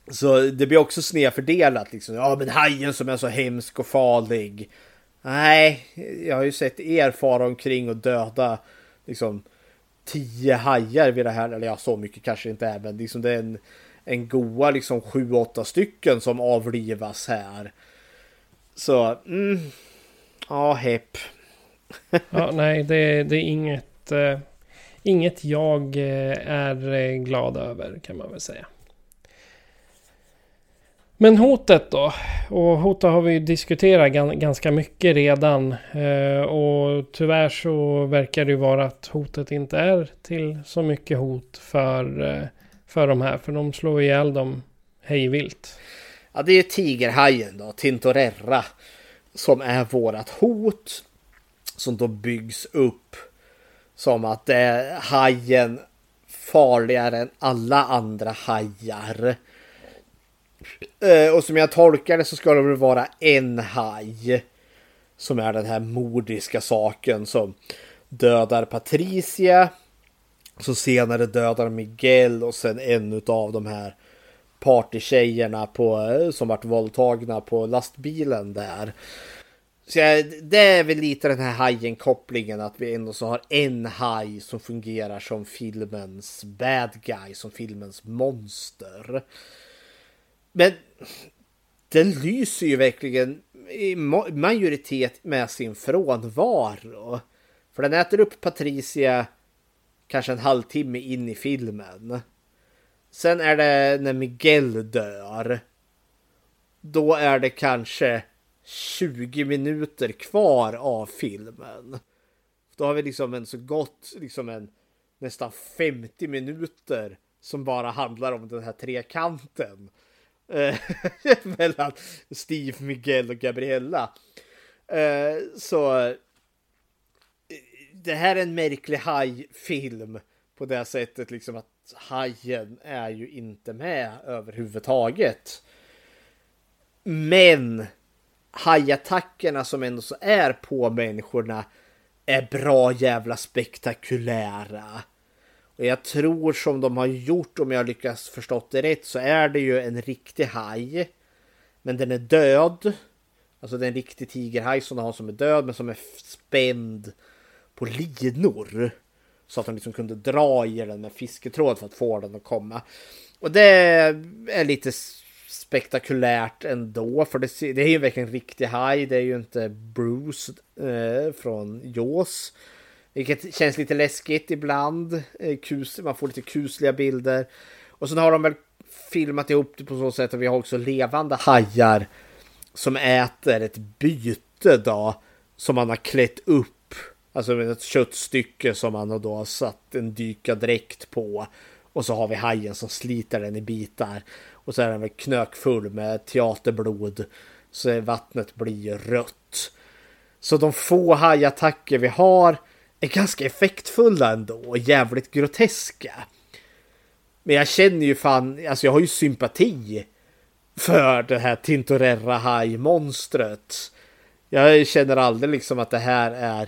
Så det blir också snedfördelat liksom. Ja men hajen som är så hemsk och farlig. Nej, jag har ju sett er fara omkring och döda liksom tio hajar vid det här. Eller ja, så mycket kanske inte är men liksom det är en, en goa liksom sju, åtta stycken som avlivas här. Så, mm, ja, hepp. *laughs* ja, nej, det, det är inget, eh, inget jag eh, är eh, glad över kan man väl säga. Men hotet då? Och hotet har vi diskuterat ganska mycket redan. Eh, och tyvärr så verkar det ju vara att hotet inte är till så mycket hot för, eh, för de här. För de slår ihjäl dem hejvilt. Ja, det är tigerhajen då, Tintorerra, som är vårat hot. Som då byggs upp som att det är hajen farligare än alla andra hajar. Eh, och som jag tolkar det så ska det väl vara en haj. Som är den här mordiska saken som dödar Patricia. Som senare dödar Miguel och sen en av de här partytjejerna på, eh, som vart våldtagna på lastbilen där. Så jag, det är väl lite den här hajen-kopplingen att vi ändå så har en haj som fungerar som filmens bad guy, som filmens monster. Men den lyser ju verkligen i majoritet med sin frånvaro. För den äter upp Patricia kanske en halvtimme in i filmen. Sen är det när Miguel dör. Då är det kanske 20 minuter kvar av filmen. Då har vi liksom en så gott, liksom en nästan 50 minuter som bara handlar om den här trekanten. Eh, *laughs* mellan Steve, Miguel och Gabriella. Eh, så eh, det här är en märklig hajfilm på det sättet liksom att hajen är ju inte med överhuvudtaget. Men hajattackerna som ändå så är på människorna är bra jävla spektakulära. Och jag tror som de har gjort, om jag lyckas förstått det rätt, så är det ju en riktig haj. Men den är död. Alltså det är en riktig tigerhaj som de har som är död, men som är spänd på linor. Så att de liksom kunde dra i den med fisketråd för att få den att komma. Och det är lite spektakulärt ändå. För det, det är ju verkligen en riktig haj. Det är ju inte Bruce eh, från Jaws. Vilket känns lite läskigt ibland. Eh, kus, man får lite kusliga bilder. Och sen har de väl filmat ihop det på så sätt att vi har också levande hajar som äter ett byte då. Som man har klätt upp. Alltså ett köttstycke som man har då satt en dykardräkt på. Och så har vi hajen som sliter den i bitar. Och så är den väl knökfull med teaterblod. Så vattnet blir rött. Så de få hajattacker vi har är ganska effektfulla ändå och jävligt groteska. Men jag känner ju fan, alltså jag har ju sympati för det här Tintorera Haj-monstret. Jag känner aldrig liksom att det här är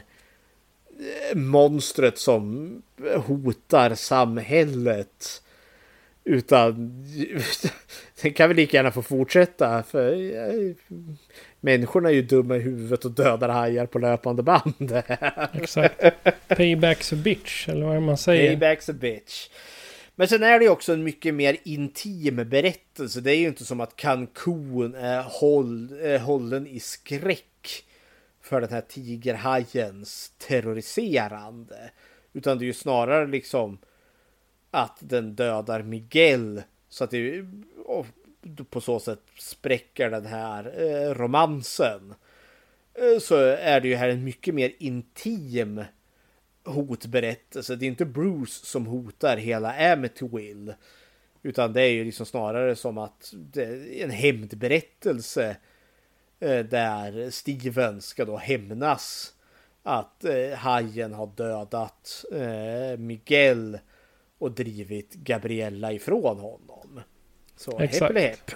eh, monstret som hotar samhället. Utan *laughs* den kan väl lika gärna få fortsätta. För människorna är ju dumma i huvudet och dödar hajar på löpande band. *laughs* Exakt. Payback's a bitch, eller vad man säger. Payback's a bitch. Men sen är det ju också en mycket mer intim berättelse. Det är ju inte som att Cancun är håll, är hållen i skräck för den här tigerhajens terroriserande. Utan det är ju snarare liksom att den dödar Miguel så att det på så sätt spräcker den här eh, romansen. Eh, så är det ju här en mycket mer intim hotberättelse. Det är inte Bruce som hotar hela Amityville. Utan det är ju liksom snarare som att det är en hämndberättelse. Eh, där Steven ska då hämnas. Att eh, hajen har dödat eh, Miguel. Och drivit Gabriella ifrån honom. Så Exakt. hepp hepp.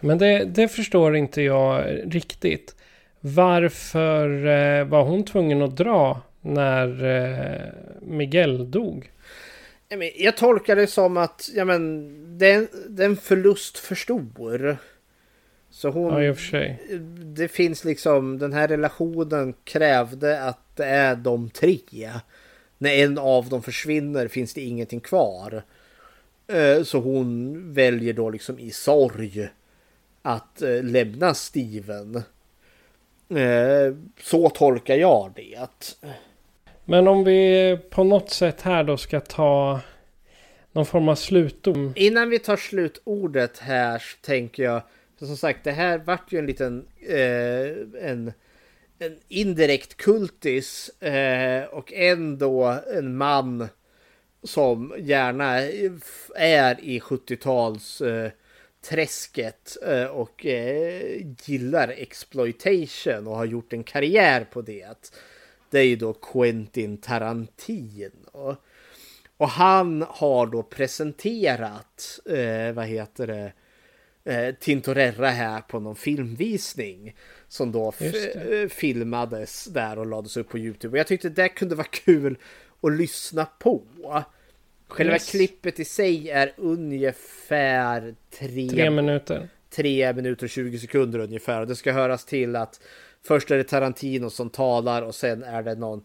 Men det, det, förstår inte jag riktigt. Varför eh, var hon tvungen att dra när eh, Miguel dog? Jag tolkar det som att ja, men, det, det är en förlust för stor. Så hon, ja. Det finns liksom, den här relationen krävde att det är de tre. När en av dem försvinner finns det ingenting kvar. Eh, så hon väljer då liksom i sorg att eh, lämna Steven. Eh, så tolkar jag det. Men om vi på något sätt här då ska ta någon form av slutord. Innan vi tar slutordet här så tänker jag. För som sagt, det här vart ju en liten eh, en, en indirekt kultis eh, och ändå en man som gärna är i 70-tals eh, träsket eh, och eh, gillar exploitation och har gjort en karriär på det. Det är ju då Quentin Tarantino. Och han har då presenterat, eh, vad heter det, eh, Tintorera här på någon filmvisning. Som då eh, filmades där och lades upp på Youtube. Och jag tyckte det kunde vara kul att lyssna på. Själva yes. klippet i sig är ungefär tre, tre minuter. Tre minuter och 20 sekunder ungefär. Och det ska höras till att först är det Tarantino som talar och sen är det någon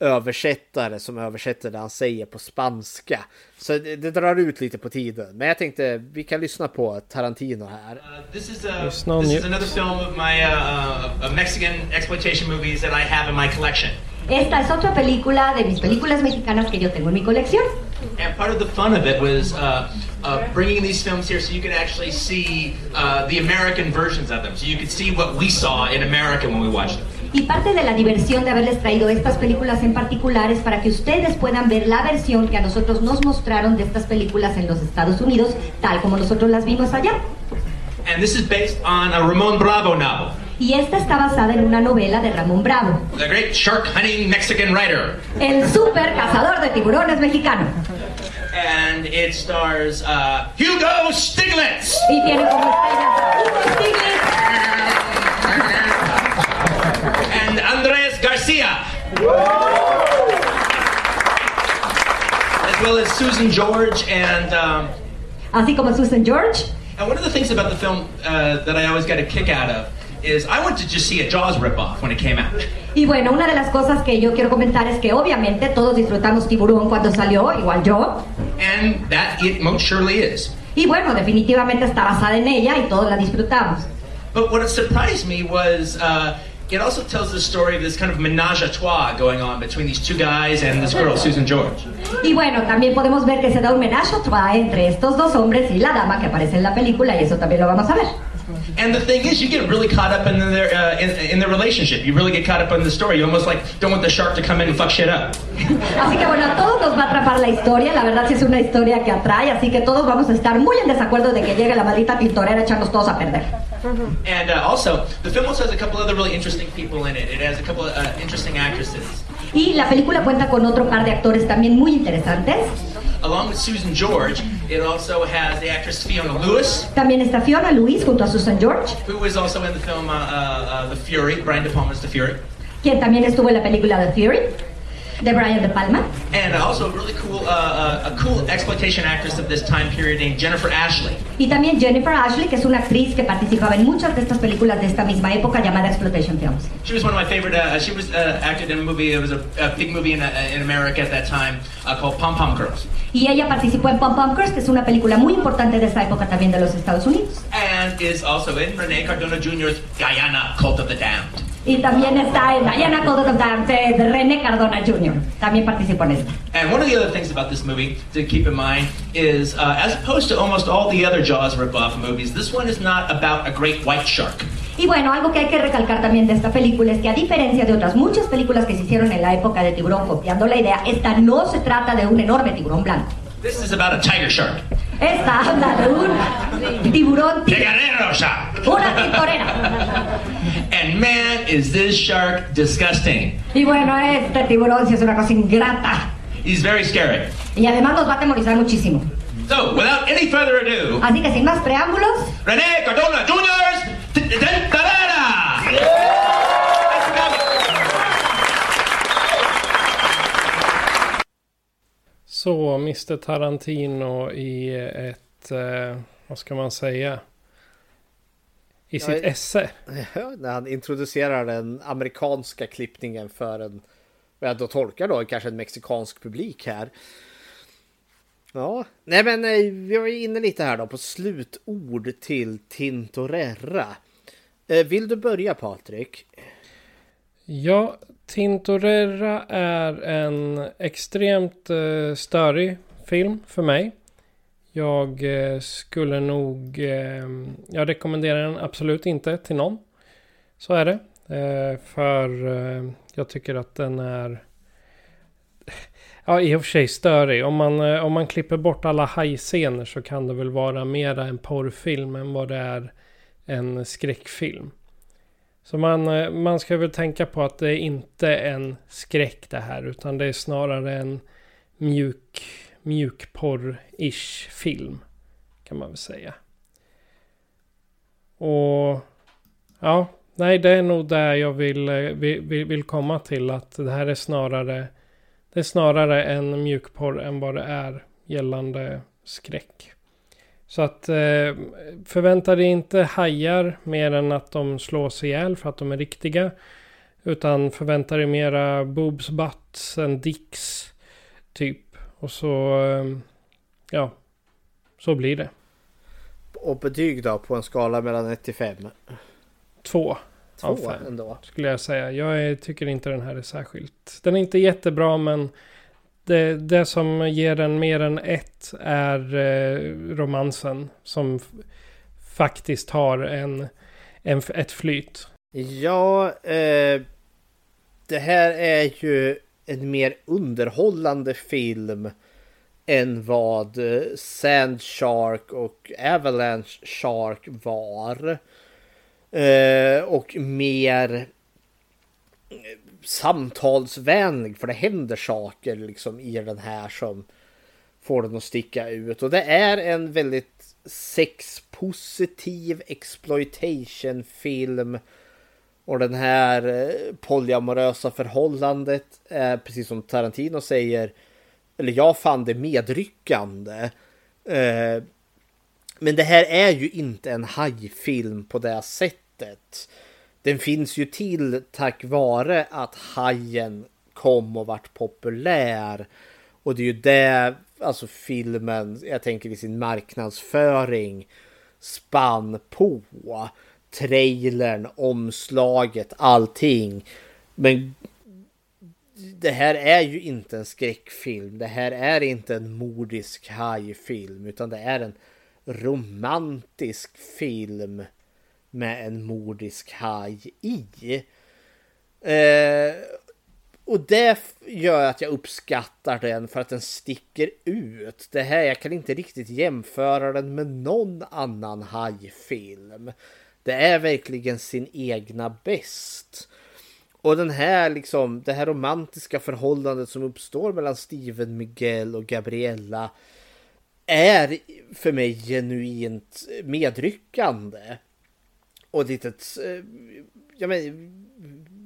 översättare som översätter det han säger på spanska. Så det, det, drar ut lite på tiden. Men jag tänkte vi kan lyssna på Tarantino här. Uh, this is, a, this is another film of my uh, uh, Mexican exploitation movies that I have in my collection. Esta es otra película de mis películas mexicanas que yo tengo en mi colección. And part of the fun of it was uh, uh, bringing these films here so you could actually see uh, the American versions of them. So you could see what we saw in America when we watched them. Y parte de la diversión de haberles traído estas películas en particular es para que ustedes puedan ver la versión que a nosotros nos mostraron de estas películas en los Estados Unidos, tal como nosotros las vimos allá. And this is based on a Ramon Bravo novel. Y esta está basada en una novela de Ramón Bravo. The great shark hunting Mexican writer. El super cazador de tiburones mexicano. And it stars uh, Hugo Stiglitz. Y tiene como estrellas Hugo Stiglitz. And Andres Garcia. As well as Susan George and. Um, Así como Susan George. And one of the things about the film uh, that I always get a kick out of is I went to just see a Jaws ripoff when it came out. Y bueno, una de las cosas que yo quiero comentar es que obviamente todos disfrutamos Tiburón cuando salió, igual yo. And that it most surely is. Y bueno, definitivamente está basada en ella y todos la disfrutamos. But what surprised me was uh, it also tells the story of this kind of menage a trois going on between these two guys and this girl, Susan George. Y bueno, también podemos ver que se da un menage a trois entre estos dos hombres y la dama que aparece en la película y eso también lo vamos a ver. And the thing is, you get really caught up in their uh, in, in their relationship. You really get caught up in the story. You almost like don't want the shark to come in and fuck shit up. *laughs* Así que bueno, a todos nos va a atrapar la historia. La verdad sí es una historia que atrae, así que todos vamos a estar muy en desacuerdo de que llegue la maldita tintorera a echarnos todos a perder. And uh, also, the film also has a couple other really interesting people in it. It has a couple of uh, interesting actresses. Y la película cuenta con otro par de actores también muy interesantes. Along with Susan George, it also has the actress Fiona Lewis, También está Fiona Lewis junto a Susan George, who was also in the film uh, uh, uh, The Fury. Brian De Palma's The Fury. quien también estuvo en la película The Fury, de Brian De Palma. And also a really cool, uh, uh, a cool exploitation actress of this time period named Jennifer Ashley. Y también Jennifer Ashley, que es una actriz que participaba en muchas de estas películas de esta misma época llamada Exploitation Films. She was one of my favorite. Uh, she was uh, acted in a movie. It was a, a big movie in, uh, in America at that time uh, called Pom Pom Girls. Y ella participó en Pom Pom Girls, que es una película muy importante de esta época también de los Estados Unidos. And is also in Rene Cardona Jr.'s Guyana Cult of the Damned. Y también está en Diana Dance de René Cardona Jr. También participó en esta. And one of the other things about this movie to keep in mind is, uh, as opposed to almost all the other Jaws ripoff movies, this one is not about a great white shark. Y bueno, algo que hay que recalcar también de esta película es que a diferencia de otras muchas películas que se hicieron en la época de Tiburón copiando la idea, esta no se trata de un enorme tiburón blanco. This is about a tiger shark. Esta habla de un tiburón Guerrero shark. una tintorera. And man, is this shark disgusting. Y bueno, este tiburón sí es una cosa ingrata. He's very scary. Y además nos va a atemorizar muchísimo. So, without any further ado, Así que sin más preámbulos, Rene Cardona Jr.'s T- Så Mr Tarantino i ett, eh, vad ska man säga? I sitt Ja, esse. *laughs* När han introducerar den amerikanska klippningen för en, vad jag då tolkar då, kanske en mexikansk publik här. Ja, nej men eh, vi var ju inne lite här då på slutord till Tintorera. Eh, Vill du börja Patrik? Ja, Tintorera är en extremt eh, störig film för mig. Jag eh, skulle nog... Eh, jag rekommenderar den absolut inte till någon. Så är det. Eh, för eh, jag tycker att den är... *laughs* Ja, i och för sig störig. Om man, eh, om man klipper bort alla hajscener så kan det väl vara mera en porrfilm än vad det är en skräckfilm. Så man, eh, man ska väl tänka på att det är inte en skräck det här utan det är snarare en mjuk, mjukporr-ish film. Kan man väl säga. Och ja, nej det är nog där jag vill, eh, vill, vill komma till att det här är snarare det är snarare en mjukporr än vad det är gällande skräck. Så att eh, förvänta dig inte hajar mer än att de slås ihjäl för att de är riktiga. Utan förvänta dig mera boobs, butts and dicks. Typ. Och så, eh, ja, så blir det. Och betyg då på en skala mellan 1 till 5? Två. Två av fem, ändå. Skulle jag säga. Jag är, tycker inte den här är särskilt. Den är inte jättebra men det, det som ger den mer än ett är eh, romansen. Som faktiskt har en, en, ett flyt. Ja, eh, det här är ju en mer underhållande film än vad eh, Sand Shark och Avalanche Shark var. Eh, och mer eh, samtalsvänlig för det händer saker liksom i den här som får den att sticka ut. Och det är en väldigt sexpositiv exploitation film. Och den här eh, polyamorösa förhållandet är precis som Tarantino säger. Eller jag fann det medryckande. Eh, men det här är ju inte en hajfilm på det sättet den finns ju till tack vare att Hajen kom och vart populär. Och det är ju det, alltså filmen, jag tänker i sin marknadsföring, spann på. Trailern, omslaget, allting. Men det här är ju inte en skräckfilm. Det här är inte en mordisk hajfilm. Utan det är en romantisk film med en mordisk haj i. Eh, och det gör att jag uppskattar den för att den sticker ut. Det här, jag kan inte riktigt jämföra den med någon annan hajfilm. Det är verkligen sin egna bäst. Och den här liksom, det här romantiska förhållandet som uppstår mellan Steven Miguel och Gabriella är för mig genuint medryckande. Och litet, eh, jag menar,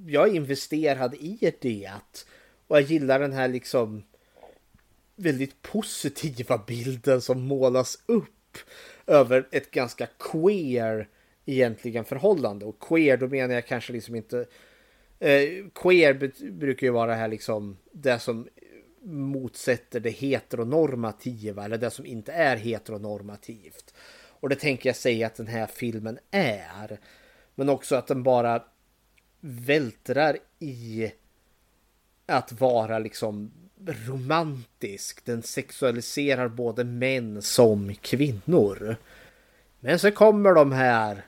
jag är investerad i det. Och jag gillar den här liksom väldigt positiva bilden som målas upp över ett ganska queer egentligen förhållande. Och queer, då menar jag kanske liksom inte... Eh, queer brukar ju vara här liksom det som motsätter det heteronormativa eller det som inte är heteronormativt. Och det tänker jag säga att den här filmen är. Men också att den bara vältrar i att vara liksom romantisk. Den sexualiserar både män som kvinnor. Men så kommer de här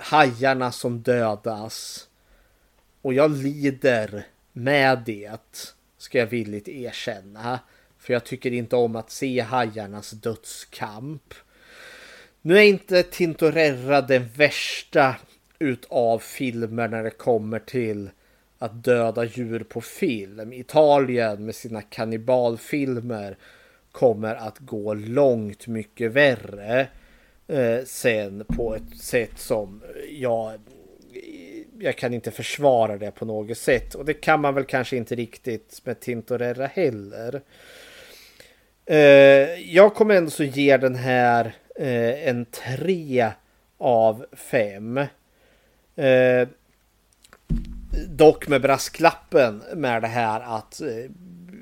hajarna som dödas. Och jag lider med det, ska jag villigt erkänna. För jag tycker inte om att se hajarnas dödskamp. Nu är inte Tintorera den värsta utav filmer när det kommer till att döda djur på film. Italien med sina kannibalfilmer kommer att gå långt mycket värre eh, sen på ett sätt som jag jag kan inte försvara det på något sätt och det kan man väl kanske inte riktigt med Tintorera heller. Eh, jag kommer ändå så ge den här eh, en tre av fem. Eh, dock med brasklappen med det här att eh,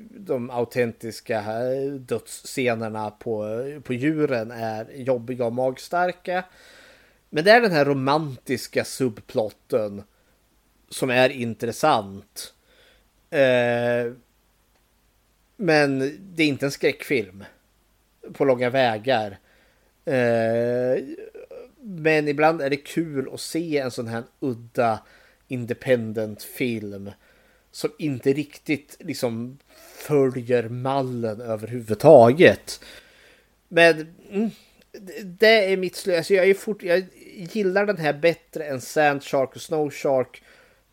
de autentiska eh, dödsscenerna på, eh, på djuren är jobbiga och magstarka. Men det är den här romantiska subplotten som är intressant. Eh, men det är inte en skräckfilm på långa vägar. Eh, men ibland är det kul att se en sån här udda independent film som inte riktigt liksom följer mallen överhuvudtaget. Men mm, det är mitt slut. Alltså jag, är fort, jag gillar den här bättre än Sand Shark och Snow Shark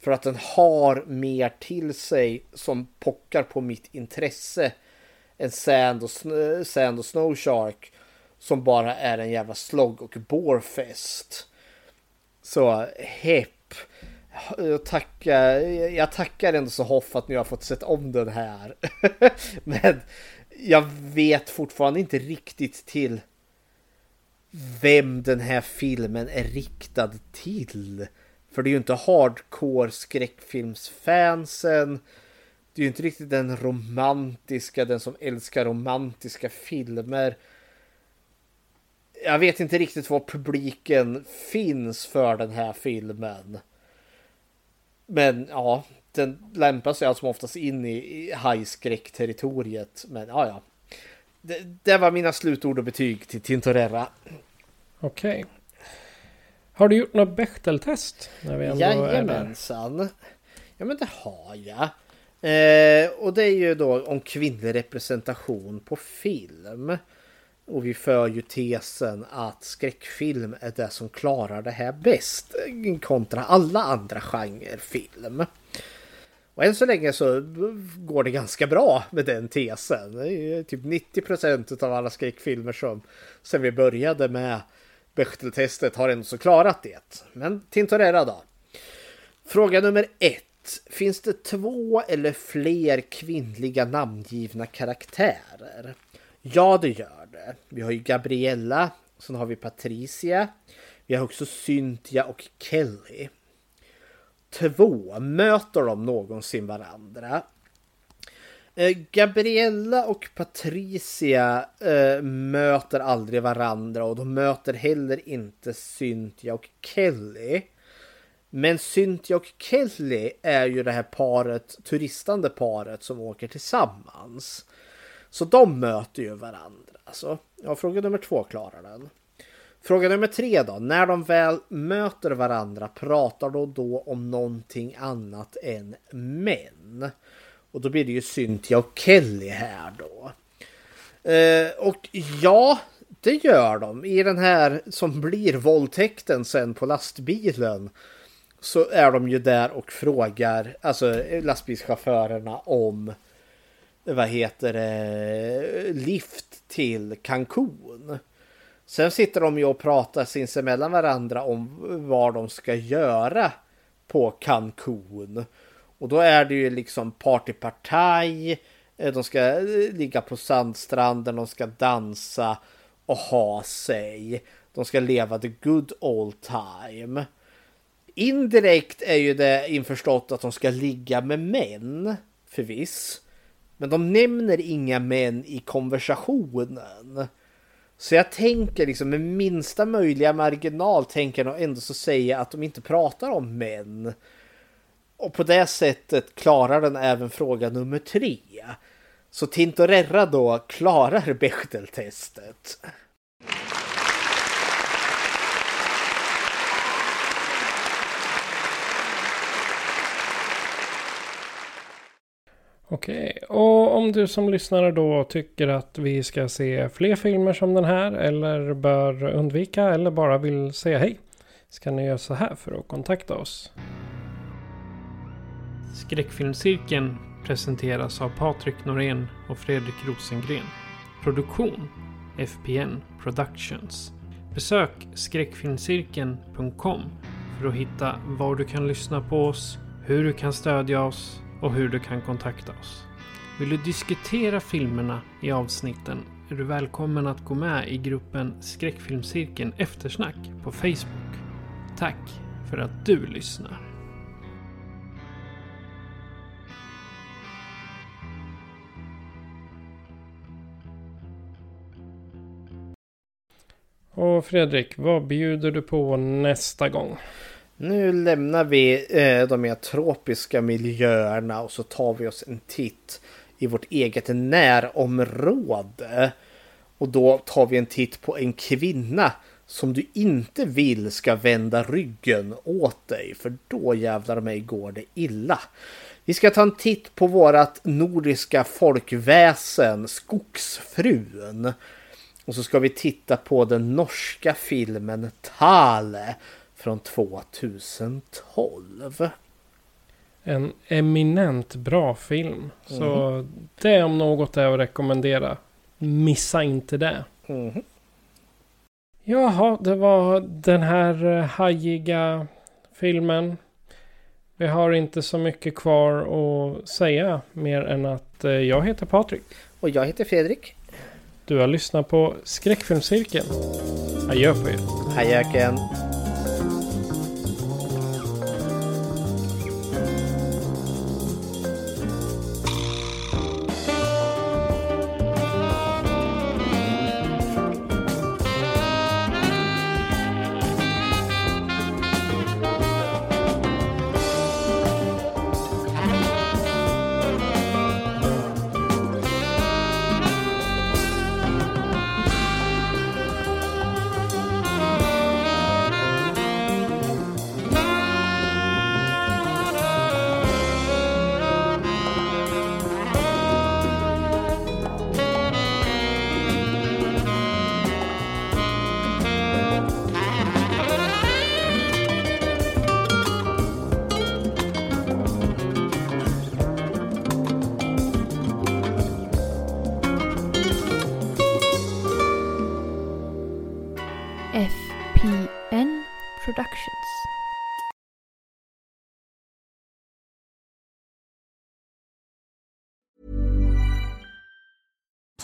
för att den har mer till sig som pockar på mitt intresse än Sand och, Sand och Snow Shark som bara är en jävla slog och bårfest. Så hepp. Jag tackar, jag tackar ändå så Hoff att ni har fått sett om den här. *laughs* Men jag vet fortfarande inte riktigt till vem den här filmen är riktad till. För det är ju inte hardcore skräckfilmsfansen. Det är ju inte riktigt den romantiska, den som älskar romantiska filmer jag vet inte riktigt var publiken finns för den här filmen. Men ja, den lämpar sig alltså oftast in i, i hajskräck-territoriet. Men ja, ja. Det, det, var mina slutord och betyg till Tintorera. Okej. Okay. Har du gjort något Bechteltest? När vi ändå Jajamensan. Ja men det har jag. Eh, och det är ju då om kvinnlig representation på film. Och vi för ju tesen att skräckfilm är det som klarar det här bäst kontra alla andra genrefilm. Och än så länge så går det ganska bra med den tesen. Det är typ 90 procent av alla skräckfilmer som sen vi började med Bechteltestet har ändå så klarat det. Men Tintorera då? Fråga nummer ett. Finns det två eller fler kvinnliga namngivna karaktärer? Ja, det gör det. Vi har ju Gabriella, sen har vi Patricia. Vi har också Cynthia och Kelly. Två, möter de någonsin varandra. Eh, Gabriella och Patricia eh, möter aldrig varandra och de möter heller inte Cynthia och Kelly. Men Cynthia och Kelly är ju det här paret, turistande paret som åker tillsammans. Så de möter ju varandra. Så, ja, fråga nummer två klarar den. Fråga nummer tre då. När de väl möter varandra pratar de då om någonting annat än män? Och då blir det ju Cynthia och Kelly här då. Eh, och ja, det gör de. I den här som blir våldtäkten sen på lastbilen så är de ju där och frågar, alltså lastbilschaufförerna om vad heter det, lift till Cancun. Sen sitter de ju och pratar sinsemellan varandra om vad de ska göra på Cancun. Och då är det ju liksom partypartaj. Eh, de ska eh, ligga på sandstranden, de ska dansa och ha sig. De ska leva the good old time. Indirekt är ju det införstått att de ska ligga med män, förvisso. Men de nämner inga män i konversationen. Så jag tänker liksom med minsta möjliga marginal tänker jag ändå så säga att de inte pratar om män. Och på det sättet klarar den även fråga nummer tre. Så Tintorera då klarar Bechteltestet. Okej, och om du som lyssnare då tycker att vi ska se fler filmer som den här eller bör undvika eller bara vill säga hej ska ni göra så här för att kontakta oss. Skräckfilmscirkeln presenteras av Patrik Norén och Fredrik Rosengren. Produktion FPN Productions. Besök skräckfilmscirkeln.com för att hitta var du kan lyssna på oss, hur du kan stödja oss och hur du kan kontakta oss. Vill du diskutera filmerna i avsnitten är du välkommen att gå med i gruppen Skräckfilmscirkeln Eftersnack på Facebook. Tack för att du lyssnar. Och Fredrik, vad bjuder du på nästa gång? Nu lämnar vi eh, de mer tropiska miljöerna och så tar vi oss en titt i vårt eget närområde. Och då tar vi en titt på en kvinna som du inte vill ska vända ryggen åt dig för då jävlar mig går det illa. Vi ska ta en titt på vårat nordiska folkväsen Skogsfrun. Och så ska vi titta på den norska filmen Tale från 2012. En eminent bra film. Så mm. det om något är att rekommendera. Missa inte det. Mm. Jaha, det var den här eh, hajiga filmen. Vi har inte så mycket kvar att säga mer än att eh, jag heter Patrik. Och jag heter Fredrik. Du har lyssnat på Skräckfilmscirkeln. Adjö på er. Adjöken.